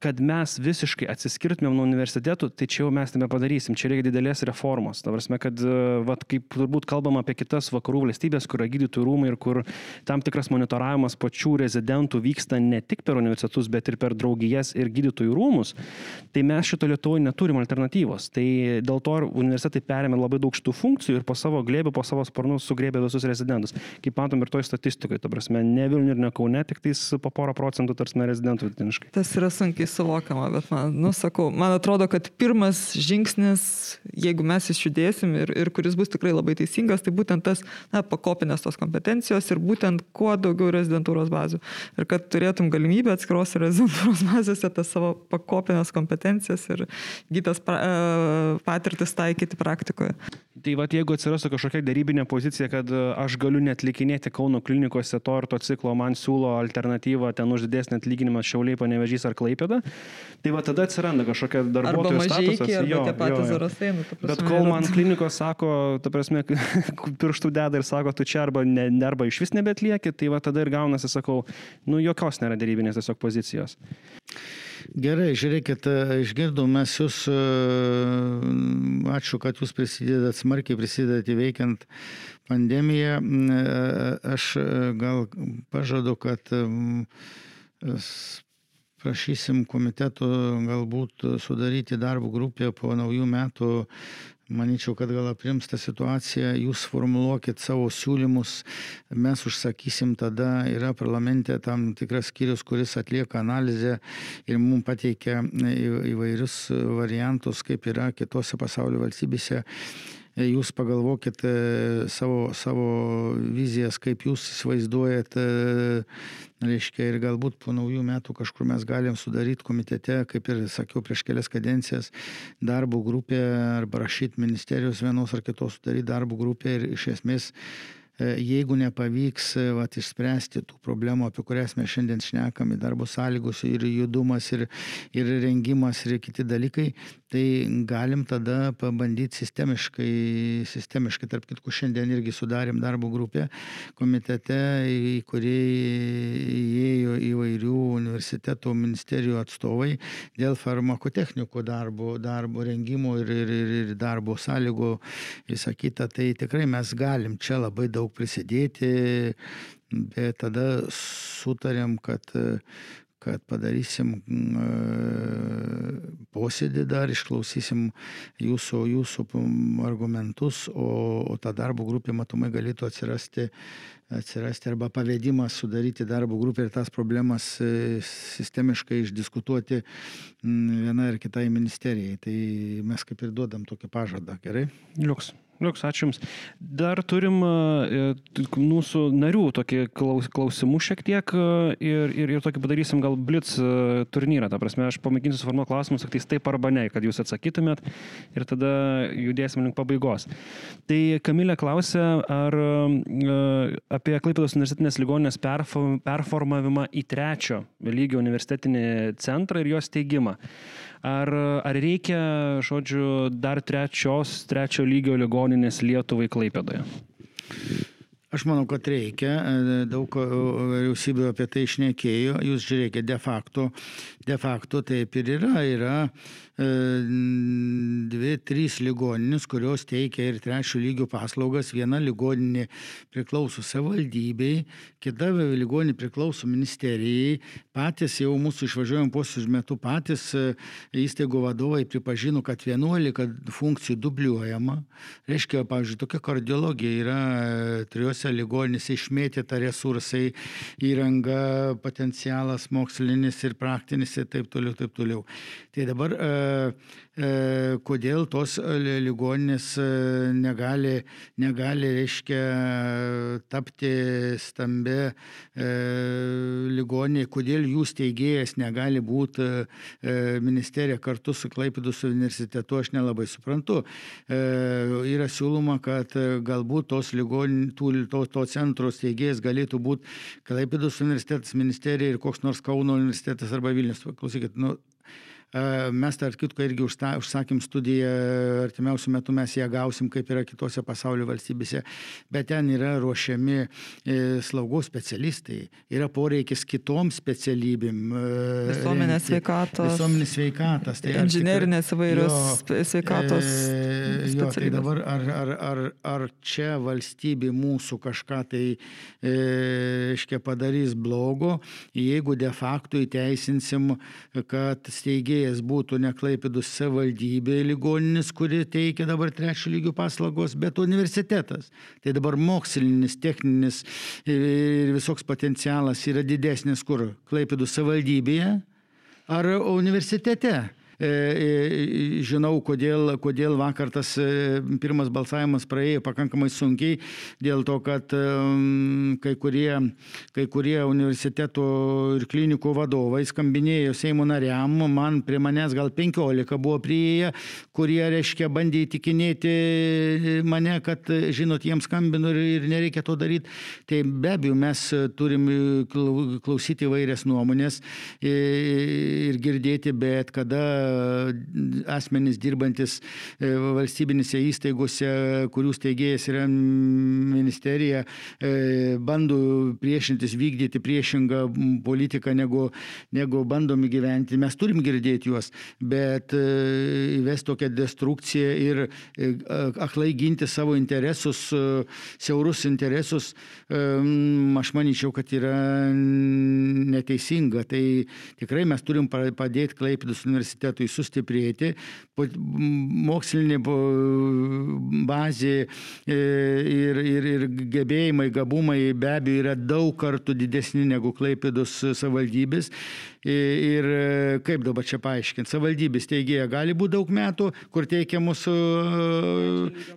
kad mes visiškai atsiskirtumėm nuo universitetų, tai čia jau mes nebepadarysim, čia reikia didelės reformos. Ta prasme, kad, e, vat, kaip turbūt kalbam apie kitas vakarų valstybės, kur yra gydytojų rūmai ir kur tam tikras monitoravimas pačių rezidentų vyksta ne tik per universitetus, bet ir per draugijas ir gydytojų rūmus, tai mes šito Lietuvoje neturim alternatyvos. Tai dėl to universitetai perėmė labai daug šitų funkcijų ir po savo glėbį, po savo sparnus sugrėbė visus rezidentus. Kaip matom ir toj statistikoje, ta prasme, ne Vilniuje ir ne Kaune, tik tais po porą procentų tarsi rezidentų vidutiniškai. Tas yra sunkiai suvokiama, bet man, nu, sakau, man atrodo, kad pirmas žingsnis, jeigu mes išjudėsim ir, ir kuris bus tikrai labai teisingas, tai būtent tas, na, pakopinės tos kompetencijos ir būtent kuo daugiau rezidentūros bazių. Ir kad turėtum galimybę atskiros rezidentūros *laughs* bazėse tas savo pakopinės kompetencijas ir gytas e, patirtis taikyti praktikoje. Tai vad, jeigu atsirastų kažkokia darybinė pozicija, kad e, aš galiu netlikinėti Kauno klinikose to ir to ciklo, man siūlo alternatyvą ten už didesnį atlyginimą Šiauliai, Panevežys ar Klaipėda, Tai va tada atsiranda kažkokia darbuotojo statusas. Jo, tie patys zarasai. Nu, Bet kol man klinikos sako, ta prasme, *laughs* pirštų deda ir sako, tu čia arba, ne, arba iš vis nebetlieki, tai va tada ir gaunasi, sakau, nu jokios nėra dėrybinės tiesiog pozicijos. Gerai, žiūrėkit, išgirdau mes jūs, ačiū, kad jūs prisidedat, smarkiai prisidedat įveikiant pandemiją. Aš gal pažadu, kad prašysim komiteto galbūt sudaryti darbo grupę po naujų metų. Manyčiau, kad gal aprims tą situaciją, jūs formuluokit savo siūlymus, mes užsakysim tada, yra parlamente tam tikras skyrius, kuris atlieka analizę ir mums pateikia įvairius variantus, kaip yra kitose pasaulio valstybėse jūs pagalvokit savo, savo vizijas, kaip jūs įsivaizduojat, reiškia, ir galbūt po naujų metų kažkur mes galim sudaryti komitete, kaip ir sakiau prieš kelias kadencijas, darbo grupę arba rašyti ministerijos vienos ar kitos sudaryti darbo grupę ir iš esmės E, jeigu nepavyks e, vat, išspręsti tų problemų, apie kurias mes šiandien šnekame, darbo sąlygos ir judumas, ir, ir rengimas, ir kiti dalykai, tai galim tada pabandyti sistemiškai, sistemiškai, tarp kitkų šiandien irgi sudarėm darbo grupę komitete, į kurį įėjo įvairių universitetų, ministerijų atstovai dėl farmakotechnikų darbo, darbo rengimo ir, ir, ir darbo sąlygų, visą kitą, tai tikrai mes galim čia labai daug daug prisidėti, bet tada sutarėm, kad, kad padarysim mm, posėdį dar, išklausysim jūsų, jūsų argumentus, o, o ta darbo grupė matomai galėtų atsirasti, atsirasti arba pavedimas sudaryti darbo grupę ir tas problemas e, sistemiškai išdiskutuoti mm, viena ir kitai ministerijai. Tai mes kaip ir duodam tokį pažadą, gerai? Liuks. Liuks, ačiū Jums. Dar turim e, mūsų narių tokį klausimų šiek tiek e, ir, ir, ir tokį padarysim gal blitz e, turnyrą. Ta prasme, aš pamėginsiu suformuoti klausimus, tik taip arba ne, kad Jūs atsakytumėt ir tada judėsim link pabaigos. Tai Kamilė klausė, ar apie Klaipėdos universitetinės ligoninės performavimą į trečio lygio universitetinį centrą ir jos steigimą. Ar, ar reikia, žodžiu, dar trečios, trečio lygio ligoninės Lietuvai Klaipėdoje? Aš manau, kad reikia, daug vyriausybių apie tai išnekėjo, jūs žiūrėkite, de facto, de facto taip ir yra, yra E, dvi, trys ligoninės, kurios teikia ir trečio lygio paslaugas. Viena ligoninė priklauso savivaldybei, kita ligoninė priklauso ministerijai. Patys jau mūsų išvažiuojam posėdžių metu patys e, įstaigų vadovai pripažino, kad 11 funkcijų dubliuojama. Reiškia, pavyzdžiui, tokia kardiologija yra e, trijose ligoninėse išmėtyta resursai, įranga, potencialas mokslinis ir praktinis ir taip toliau, taip toliau. Tai dabar E, kodėl tos ligoninės e, negali, negali reiškia, tapti stambia e, ligoninė, kodėl jų steigėjas negali būti ministerija kartu su Klaipėdus universitetu, aš nelabai suprantu. Yra siūloma, kad galbūt tos ligoninės, to, to centro steigėjas galėtų būti Klaipėdus universitetas, ministerija ir koks nors Kauno universitetas arba Vilnius. Klausykit, nu, Mes, tarp kitko, irgi užsakym studiją, artimiausių metų mes ją gausim, kaip yra kitose pasaulio valstybėse, bet ten yra ruošiami e, slaugos specialistai, yra poreikis kitom specialybėm. E, visuomenės sveikatos. Visuomenės sveikatos. Tai inžinerinės įvairios sveikatos. Jo, tai dabar ar, ar, ar, ar čia valstybė mūsų kažką tai, e, reiškia, padarys blogo, jeigu de facto įteisinsim, kad steigiai steigėjas būtų ne Klaipėdus savivaldybė ligoninės, kuri teikia dabar trečio lygių paslaugos, bet universitetas. Tai dabar mokslinis, techninis ir visoks potencialas yra didesnis kur Klaipėdus savivaldybėje ar universitete. E, e, žinau, kodėl, kodėl vakar tas e, pirmas balsavimas praėjo pakankamai sunkiai, dėl to, kad kai kurie, kai kurie universiteto ir klinikų vadovai skambinėjo Seimo nariam, man prie manęs gal 15 buvo prieėję, kurie, reiškia, bandė įtikinėti mane, kad, žinot, jiems skambinu ir, ir nereikia to daryti. Tai be abejo, mes turim klausyti vairias nuomonės ir girdėti, bet kada asmenys dirbantis e, valstybinėse įstaigose, kurių steigėjas yra ministerija, e, bando priešintis, vykdyti priešingą politiką, negu, negu bandom įgyventi. Mes turim girdėti juos, bet e, įvesti tokią destrukciją ir aklai ginti savo interesus, siaurus interesus, aš manyčiau, kad yra neteisinga. Tai tikrai mes turim padėti Klaipėdos universitetui projektui sustiprėti, mokslinė bazė e, ir, ir, ir gebėjimai, gabumai be abejo yra daug kartų didesni negu Klaipėdos savivaldybės. Ir e, kaip dabar čia paaiškinti, savivaldybės teigėja gali būti daug metų, kur teikiamus e,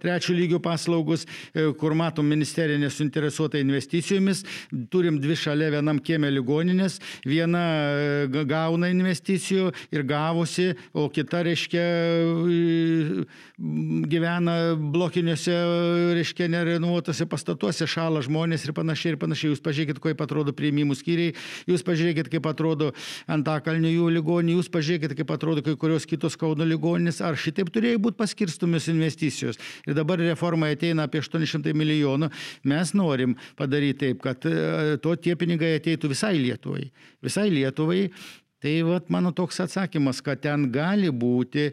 trečio lygio paslaugus, kur matom ministerija nesuinteresuota investicijomis, turim dvi šalia vienam kiemė ligoninės, viena gauna investicijų ir gavusi o kita, reiškia, gyvena blokiniuose, reiškia, nerenovuotose pastatuose, šala žmonės ir panašiai ir panašiai. Jūs pažiūrėkit, kaip atrodo priimimų skyriai, jūs pažiūrėkit, kaip atrodo antakalnių jų ligonį, jūs pažiūrėkit, kaip atrodo kai kurios kitos Kauno ligoninės, ar šitaip turėjo būti paskirstumios investicijos. Ir dabar reforma ateina apie 800 milijonų. Mes norim padaryti taip, kad e, to tie pinigai ateitų visai Lietuvai. Visai Lietuvai Tai vat mano toks atsakymas, kad ten gali būti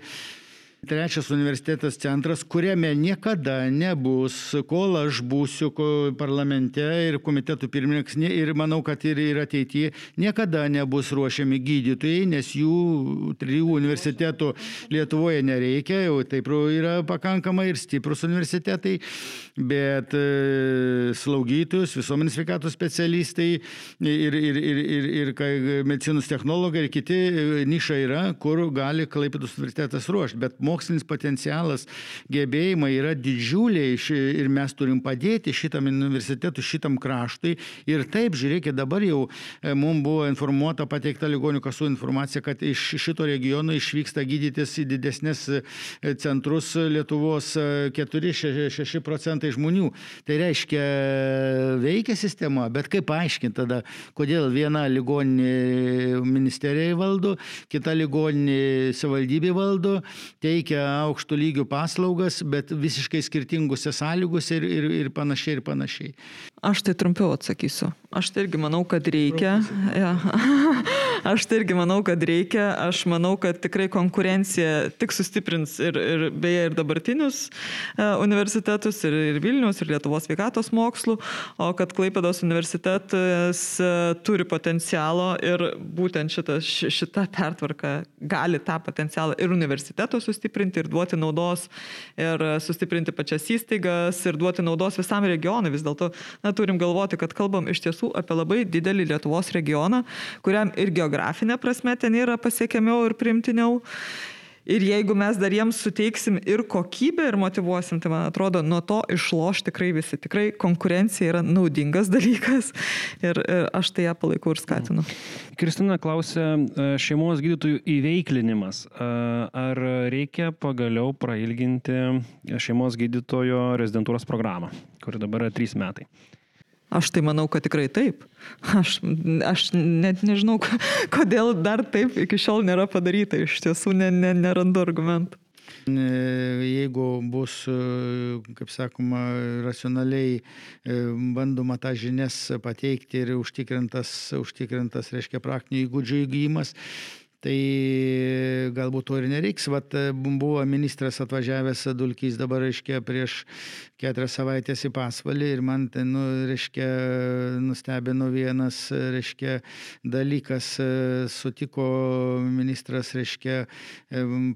Trečias universitetas centras, kuriame niekada nebus, kol aš būsiu parlamente ir komitetų pirmininkas, ir manau, kad ir, ir ateityje niekada nebus ruošiami gydytojai, nes jų trijų universitetų Lietuvoje nereikia, jau taip yra pakankamai ir stiprus universitetai, bet e, slaugytojus, visuomenės sveikatos specialistai ir, ir, ir, ir, ir medicinos technologai ir kiti e, nišai yra, kur gali Klaipėdos universitetas ruošti. Bet mokslinis potencialas, gebėjimai yra didžiuliai ir mes turim padėti šitam universitetui, šitam kraštui. Ir taip, žiūrėkit, dabar jau e, mums buvo informuota, pateikta ligonių kasų informacija, kad iš šito regiono išvyksta gydytis į didesnės e, centrus Lietuvos 4-6 e, procentai žmonių. Tai reiškia, veikia sistema, bet kaip paaiškinti tada, kodėl viena ligoninė ministerijai valdo, kita ligoninė savivaldybė valdo, tai teikia aukšto lygio paslaugas, bet visiškai skirtingose sąlygose ir, ir, ir panašiai ir panašiai. Aš tai trumpiau atsakysiu. Aš tai irgi manau, kad reikia. Ja. *laughs* Aš tai irgi manau, kad reikia. Aš manau, kad tikrai konkurencija tik sustiprins ir, ir beje ir dabartinius e, universitetus, ir, ir Vilnius, ir Lietuvos sveikatos mokslų, o kad Klaipėdos universitetas e, turi potencialo ir būtent šita, šita pertvarka gali tą potencialą ir universiteto sustiprinti, ir duoti naudos, ir sustiprinti pačias įstaigas, ir duoti naudos visam regionui. Vis dėlto na, turim galvoti, kad kalbam iš tiesų apie labai didelį Lietuvos regioną, kuriam ir geografinė prasme ten yra pasiekiamiau ir primtiniau. Ir jeigu mes dar jiems suteiksim ir kokybę ir motivuosim, tai man atrodo, nuo to išloš tikrai visi. Tikrai konkurencija yra naudingas dalykas ir, ir aš tai ją palaikau ir skatinu. Kristina klausė, e, šeimos gydytojų įveiklinimas. E, ar reikia pagaliau prailginti šeimos gydytojo rezidentūros programą, kuri dabar yra trys metai? Aš tai manau, kad tikrai taip. Aš, aš net nežinau, kodėl dar taip iki šiol nėra padaryta. Iš tiesų ne, ne, nerandu argumentų. Jeigu bus, kaip sakoma, racionaliai e, bandoma tą žinias pateikti ir užtikrintas, užtikrintas reiškia, praktinių įgūdžių įgyjimas, Tai galbūt to ir nereiks. Vat buvo ministras atvažiavęs Dulkys dabar, reiškia, prieš keturias savaitės į pasvalį ir man tai, nu, reiškia, nustebino vienas, reiškia, dalykas, sutiko ministras, reiškia,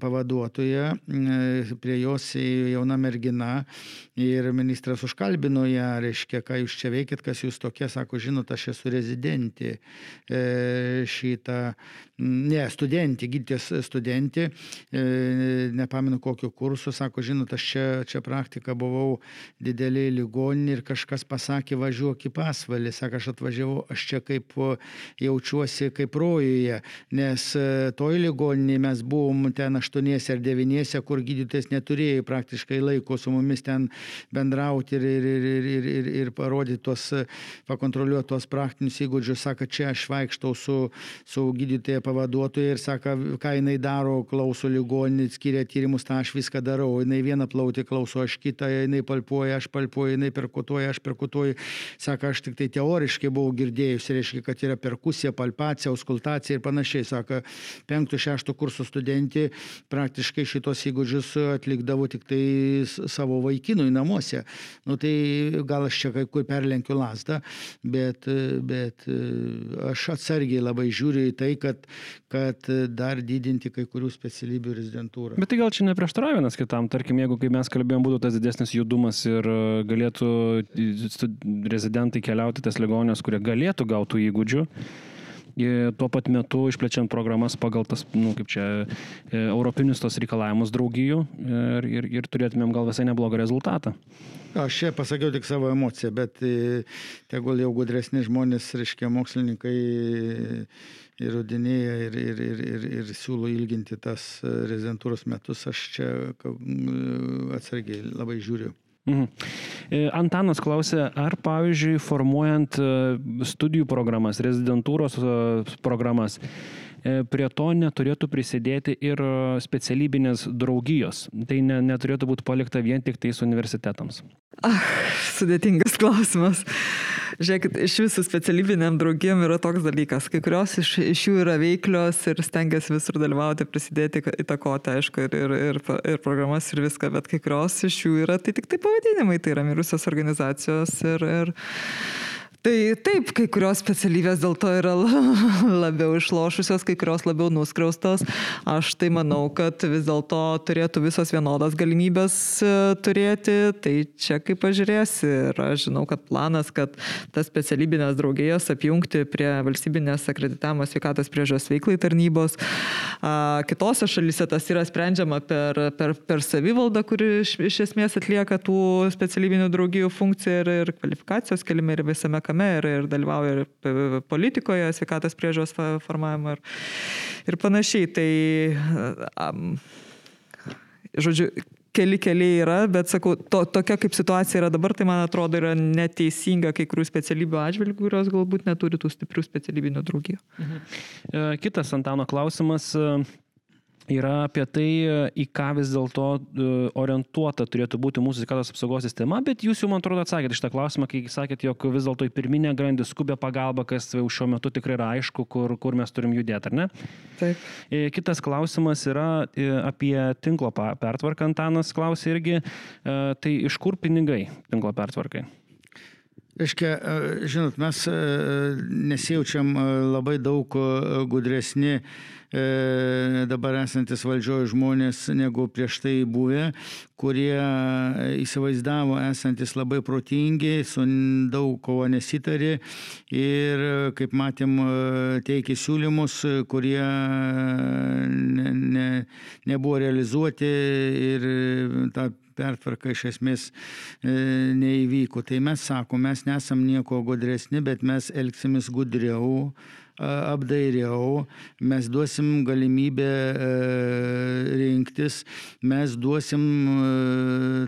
pavaduotoje, prie jos jauna mergina ir ministras užkalbino ją, reiškia, ką jūs čia veikit, kas jūs tokie, sako, žinot, aš esu rezidentė šitą, ne, studentė, gydytės studentė, e, nepamenu kokio kurso, sako, žinot, aš čia, čia praktika buvau didelį ligoninį ir kažkas pasakė, važiuok į pasvalį, sako, aš atvažiavau, aš čia kaip jaučiuosi kaip rojuje, nes e, toj ligoninėje mes buvom ten aštuoniese ar devyniese, kur gydytojas neturėjo praktiškai laiko su mumis ten bendrauti ir, ir, ir, ir, ir, ir, ir parodyti tos, pakontroliuoti tos praktinius įgūdžius, sako, čia aš vaikštau su, su gydytoja pavaduotoja ir sako, ką jinai daro, klauso ligoninį, skiria tyrimus, tą aš viską darau. Jinai vieną plautį klauso, aš kitą, jinai palpuoja, aš palpuoju, jinai perkutuoja, aš perkutuoju. Sako, aš tik tai teoriškai buvau girdėjusi, reiškia, kad yra perkusija, palpacija, auskultacija ir panašiai. Sako, penktų, šeštų kursų studentė praktiškai šitos įgūdžius atlikdavo tik tai savo vaikinui namuose. Nu tai gal aš čia kai kur perlenkiu lasdą, bet, bet aš atsargiai labai žiūriu į tai, kad, kad dar didinti kai kurių specialybių rezidentūrą. Bet tai gal čia neprieštarauja vienas kitam, tarkim, jeigu, kaip mes kalbėjom, būtų tas didesnis judumas ir e, galėtų rezidentai keliauti tas ligonės, kurie galėtų gauti įgūdžių. Tuo pat metu išplečiant programas pagal tas, nu, kaip čia, e, europinius tos reikalavimus draugijų ir, ir, ir turėtumėm gal visai neblogą rezultatą. Aš čia pasakiau tik savo emociją, bet tegul jau gudresni žmonės, reiškia, mokslininkai įrodinėja ir, ir, ir, ir, ir siūlo ilginti tas e, rezidentūros metus, aš čia atsargiai labai žiūriu. Mhm. E, Antanas klausė, ar pavyzdžiui, formuojant e, studijų programas, rezidentūros programas, prie to neturėtų prisidėti ir specialybinės draugijos. Tai ne, neturėtų būti palikta vien tik tais universitetams. Ah, sudėtingas *laughs* klausimas. Žiūrėkit, iš visų specialybiniam draugiem yra toks dalykas. Kai kurios iš, iš jų yra veiklios ir stengiasi visur dalyvauti, prisidėti, įtakoti, aišku, ir, ir, ir, ir programas ir viską, bet kai kurios iš jų yra tai tik tai pavadinimai, tai yra mirusios organizacijos ir, ir Tai taip, kai kurios specialybės dėl to yra *laughs* labiau išlošusios, kai kurios labiau nuskriaustos. Aš tai manau, kad vis dėlto turėtų visos vienodas galimybės e, turėti. Tai čia kaip pažiūrėsi. Ir aš žinau, kad planas, kad tas specialybinės draugijas apjungti prie valstybinės akreditavimo sveikatos priežos veiklai tarnybos. Kitose šalise tas yra sprendžiama per, per, per savivaldą, kuri iš, iš esmės atlieka tų specialybinių draugijų funkciją ir, ir kvalifikacijos kelime ir visame kame tame ir, ir dalyvauja ir politikoje, sveikatos priežos formavimo ir, ir panašiai. Tai, um, žodžiu, keli keliai yra, bet sakau, to, tokia kaip situacija yra dabar, tai man atrodo yra neteisinga kai kurių specialybių atžvilgių, kurios galbūt neturi tų stiprių specialybinių draugijų. Mhm. E, kitas Antano klausimas yra apie tai, į ką vis dėlto e, orientuota turėtų būti mūsų sveikatos apsaugos sistema, bet jūs jau, man atrodo, atsakėte šitą klausimą, kai sakėt, jog vis dėlto į pirminę grandį skubę pagalbą, kas jau šiuo metu tikrai yra aišku, kur, kur mes turim judėti, ar ne? Taip. E, kitas klausimas yra e, apie tinklo pertvarką, Antanas klausė irgi, tai iš kur pinigai tinklo pertvarkai? Reiškia, žinot, mes nesijaučiam labai daug gudresni dabar esantis valdžioje žmonės negu prieš tai buvę, kurie įsivaizdavo esantis labai protingi, su daug ko nesitarė ir, kaip matėm, teikė siūlymus, kurie ne, ne, nebuvo realizuoti ir ta pertvarka iš esmės e, neįvyko. Tai mes sakom, mes nesam nieko gudresni, bet mes elgsimės gudriau, apdairiau, mes duosim galimybę rinktis, mes duosim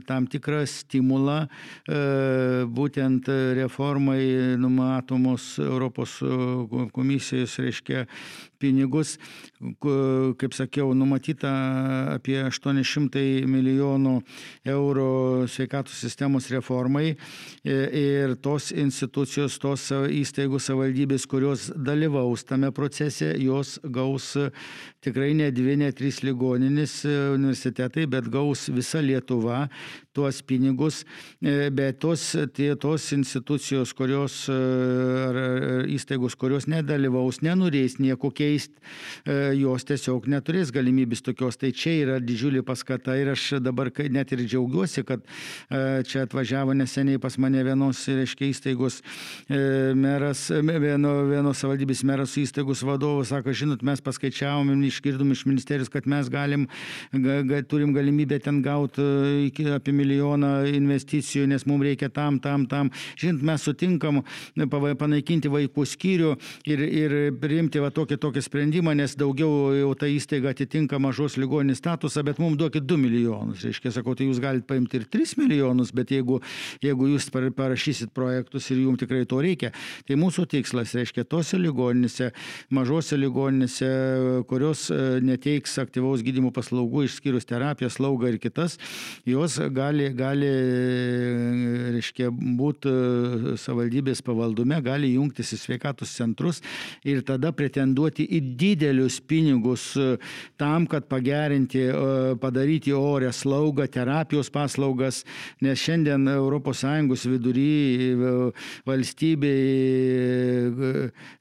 tam tikrą stimulą būtent reformai numatomos Europos komisijos, reiškia, pinigus, kaip sakiau, numatyta apie 800 milijonų eurų sveikatos sistemos reformai ir tos institucijos, tos įstaigų savivaldybės, kurios dalyvaus tame procese, jos gaus tikrai ne dvi, ne trys ligoninės universitetai, bet gaus visa Lietuva tuos pinigus, bet tos, tie, tos institucijos, kurios ar įstaigos, kurios nedalyvaus, nenorės nieko keisti, keist, e, jos tiesiog neturės galimybės tokios. Tai čia yra didžiulė paskata ir aš dabar net ir džiaugiuosi, kad e, čia atvažiavo neseniai pas mane vienos, reiškia, įstaigos e, meras, vieno, vienos savaldybės meras su įstaigos vadovu, sako, žinot, mes paskaičiavom, išgirdom iš ministerijos, kad mes galim, ga, ga, turim galimybę ten gauti apie milijoną investicijų, nes mums reikia tam, tam, tam. Žinot, mes sutinkam panaikinti vaikų skyrių ir, ir priimti va tokį, tokį sprendimą, nes daugiau jau ta įstaiga atitinka mažos ligoninės statusą, bet mums duokit 2 milijonus. Reiškia, sakau, tai jūs galite paimti ir 3 milijonus, bet jeigu, jeigu jūs parašysit projektus ir jums tikrai to reikia, tai mūsų tikslas, reiškia, tose ligoninėse, mažose ligoninėse, kurios e, neteiks aktyvaus gydymo paslaugų, išskyrus terapiją, slaugą ir kitas, jos gali, gali reiškia, būti e, savaldybės pavaldume, gali jungtis į sveikatos centrus ir tada pretenduoti į didelius pinigus e, tam, kad pagerinti, e, padaryti orę slaugą, terapijos paslaugas, nes šiandien ES vidury e, valstybei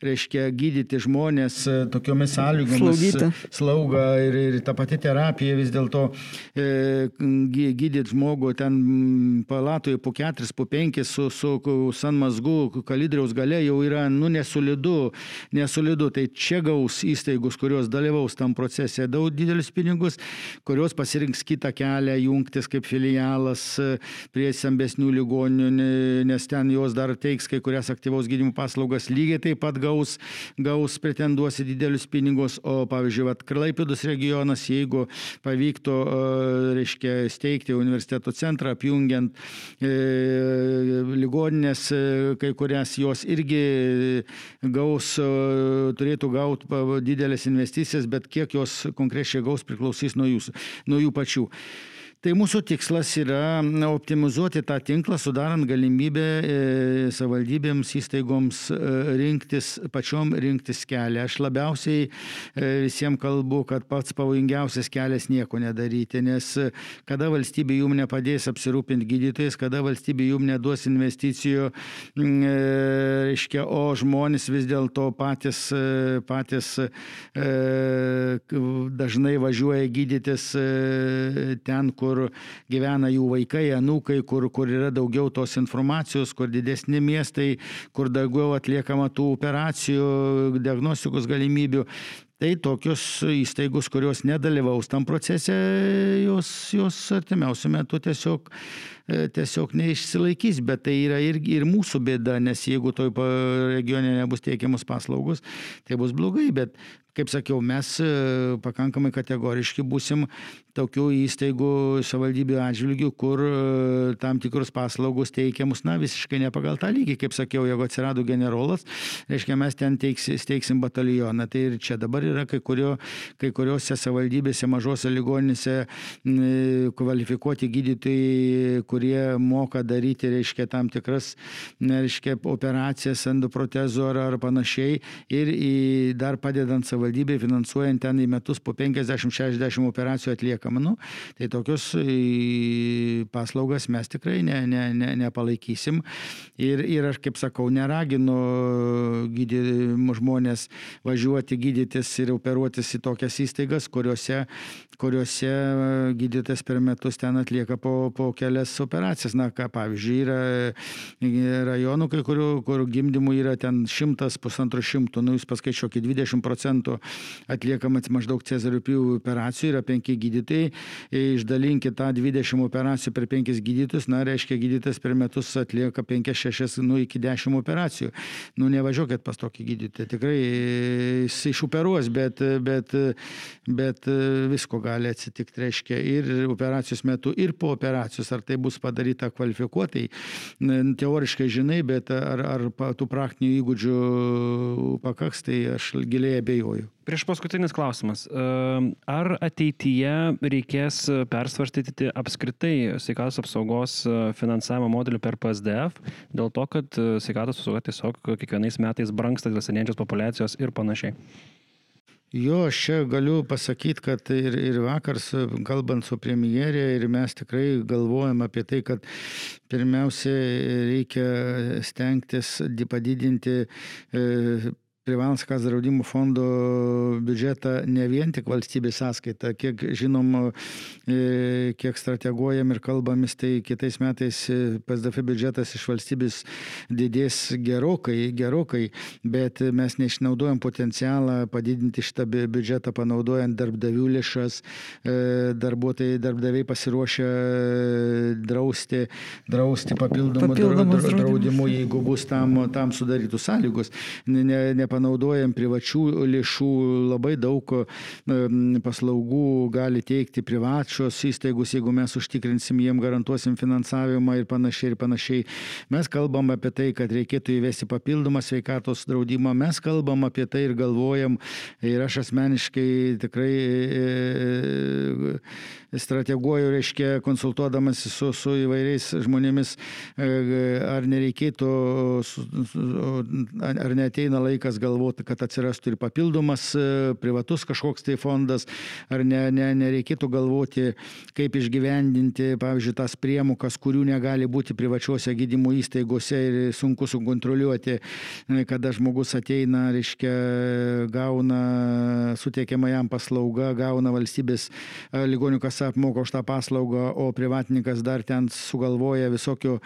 reiškia gydyti žmonės tokiomis sąlygomis. Slauga ir, ir ta pati terapija vis dėlto gydyti žmogų ten palatoje po keturis, po penkis su, su San Mazgu, kalidriaus gale jau yra, nu, nesolidu, nesolidu. Tai čia gaus gaus įstaigos, kurios dalyvaus tam procese, daug didelius pinigus, kurios pasirinks kitą kelią, jungtis kaip filialas e, prie stambesnių ligoninių, nes ten jos dar teiks kai kurias aktyvaus gydymo paslaugas, lygiai taip pat gaus, gaus pretenduosi didelius pinigus, o pavyzdžiui, vat, Klaipėdos regionas, jeigu pavyktų, e, reiškia, steigti universiteto centrą, apjungiant e, ligoninės, e, kai kurias jos irgi gaus, turėtų gauti didelės investicijas, bet kiek jos konkrečiai gaus priklausys nuo, jūsų, nuo jų pačių. Tai mūsų tikslas yra optimizuoti tą tinklą, sudarant galimybę e, savivaldybėms, įstaigoms e, rinktis, pačiom rinktis kelią. Aš labiausiai e, visiems kalbu, kad pats pavojingiausias kelias nieko nedaryti, nes kada valstybė jum nepadės apsirūpinti gydytojais, kada valstybė jum neduos investicijų, reiškia, o žmonės vis dėlto patys, patys dažnai važiuoja gydytis ten, kur kur gyvena jų vaikai, anūkai, kur, kur yra daugiau tos informacijos, kur didesni miestai, kur daugiau atliekama tų operacijų, diagnostikos galimybių. Tai tokios įstaigos, kurios nedalyvaus tam procese, jos, jos artimiausiu metu tiesiog, tiesiog neišsilaikys, bet tai yra ir, ir mūsų bėda, nes jeigu toj regione nebus teikiamos paslaugos, tai bus blogai, bet kaip sakiau, mes pakankamai kategoriški busim tokių įstaigų savivaldybių atžvilgių, kur e, tam tikrus paslaugos teikiamus, na, visiškai ne pagal tą lygį, kaip sakiau, jeigu atsirado generolas, reiškia, mes ten teiksi, steigsim batalioną. Tai ir čia dabar yra kai, kurio, kai kuriuose savivaldybėse, mažose ligoninėse kvalifikuoti gydytojai, kurie moka daryti, reiškia, tam tikras, reiškia, operacijas endoprotezų ar, ar panašiai ir į, dar padedant savivaldybei, finansuojant ten į metus po 50-60 operacijų atlieka Nu, tai tokius paslaugas mes tikrai ne, ne, ne, nepalaikysim. Ir, ir aš, kaip sakau, neraginu gydy, žmonės važiuoti gydytis ir operuotis į tokias įstaigas, kuriuose, kuriuose gydytas per metus ten atlieka po, po kelias operacijas. Na, ką pavyzdžiui, yra rajonų, kai kurių, kur gimdymų yra ten šimtas, pusantro šimto, nu jūs paskaičiuokit, 20 procentų atliekamas maždaug cezarių pjūvių operacijų, yra penki gydytojai, išdalinkit tą 20 operacijų per penkis gydytus, na, reiškia, gydytas per metus atlieka 5-6, nu, iki 10 operacijų. Nu, nevažiuokit pas tokį gydytoją, tikrai jis išoperuos, bet, bet, bet visko gali atsitikti, reiškia, ir operacijos metu, ir po operacijos, ar tai bus padaryta kvalifikuotai, teoriškai žinai, bet ar, ar tų praktinių įgūdžių pakaks, tai aš giliai abejoju. Prieš paskutinis klausimas. Ar ateityje reikės persvarstyti apskritai sveikatos apsaugos finansavimo modelį per PSDF, dėl to, kad sveikatos apsauga tiesiog kiekvienais metais brangsta dėl senėjančios populiacijos ir panašiai? Jo, aš čia galiu pasakyti, kad ir, ir vakar, kalbant su premjerė, ir mes tikrai galvojam apie tai, kad pirmiausia reikia stengtis padidinti e, privalomas kas draudimo fondo biudžetą ne vien tik valstybės sąskaita. Kiek žinom, e, kiek strateguojam ir kalbamis, tai kitais metais e, PSDF biudžetas iš valstybės didės gerokai, gerokai, bet mes neišnaudojam potencialą padidinti šitą biudžetą panaudojant darbdavių lėšas, e, darbuotojai, darbdaviai pasiruošę drausti, drausti papildomų draudimų, jeigu bus tam, tam sudarytų sąlygos. Ne, ne, panaudojam privačių lėšų, labai daug paslaugų gali teikti privačios įstaigos, jeigu mes užtikrinsim jiem, garantuosim finansavimą ir panašiai ir panašiai. Mes kalbam apie tai, kad reikėtų įvesti papildomą sveikatos draudimą, mes kalbam apie tai ir galvojam ir aš asmeniškai tikrai e, e, strateguoju, reiškia, konsultuodamas su, su įvairiais žmonėmis, e, ar nereikėtų, ar neteina laikas galvoti, kad atsirastų ir papildomas e, privatus kažkoks tai fondas, ar ne, ne, nereikėtų galvoti, kaip išgyvendinti, pavyzdžiui, tas priemokas, kurių negali būti privačiuose gydymo įstaigose ir sunku sukontroliuoti, e, kada žmogus ateina, reiškia, gauna suteikiama jam paslauga, gauna valstybės e, ligonių kasa apmoka už tą paslaugą, o privatininkas dar ten sugalvoja visokių,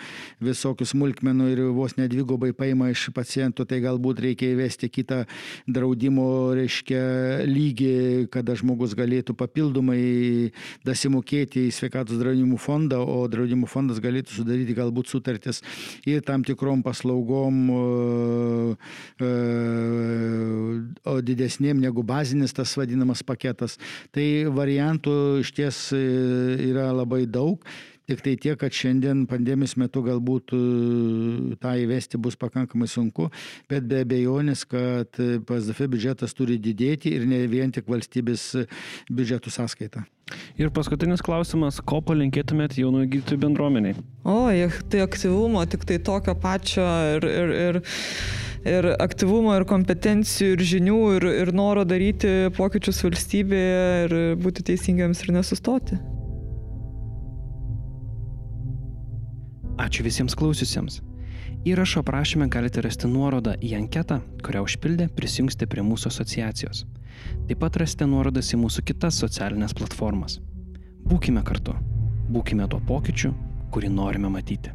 visokių smulkmenų ir vos nedvigubai paima iš pacientų, tai galbūt reikia įvesti kitą draudimo, reiškia, lygį, kada žmogus galėtų papildomai dasimokėti į sveikatos draudimų fondą, o draudimų fondas galėtų sudaryti galbūt sutartis ir tam tikrom paslaugom, o didesnėm negu bazinis tas vadinamas paketas. Tai variantų iš ties yra labai daug. Tik tai tiek, kad šiandien pandemijos metu galbūt e, tą įvesti bus pakankamai sunku, bet be abejonės, kad PSDF biudžetas turi didėti ir ne vien tik valstybės biudžetų sąskaita. Ir paskutinis klausimas, ko palinkėtumėt jaunųjų gydytojų bendruomeniai? O, tai aktyvumo, tik tai tokio pačio ir, ir, ir, ir aktyvumo, ir kompetencijų, ir žinių, ir, ir noro daryti pokyčius valstybėje ir būti teisingiams ir nesustoti. Ačiū visiems klausiusiems. Įrašo aprašymę galite rasti nuorodą į anketą, kurią užpildę prisijungsite prie mūsų asociacijos. Taip pat rasite nuorodas į mūsų kitas socialinės platformas. Būkime kartu, būkime tuo pokyčiu, kurį norime matyti.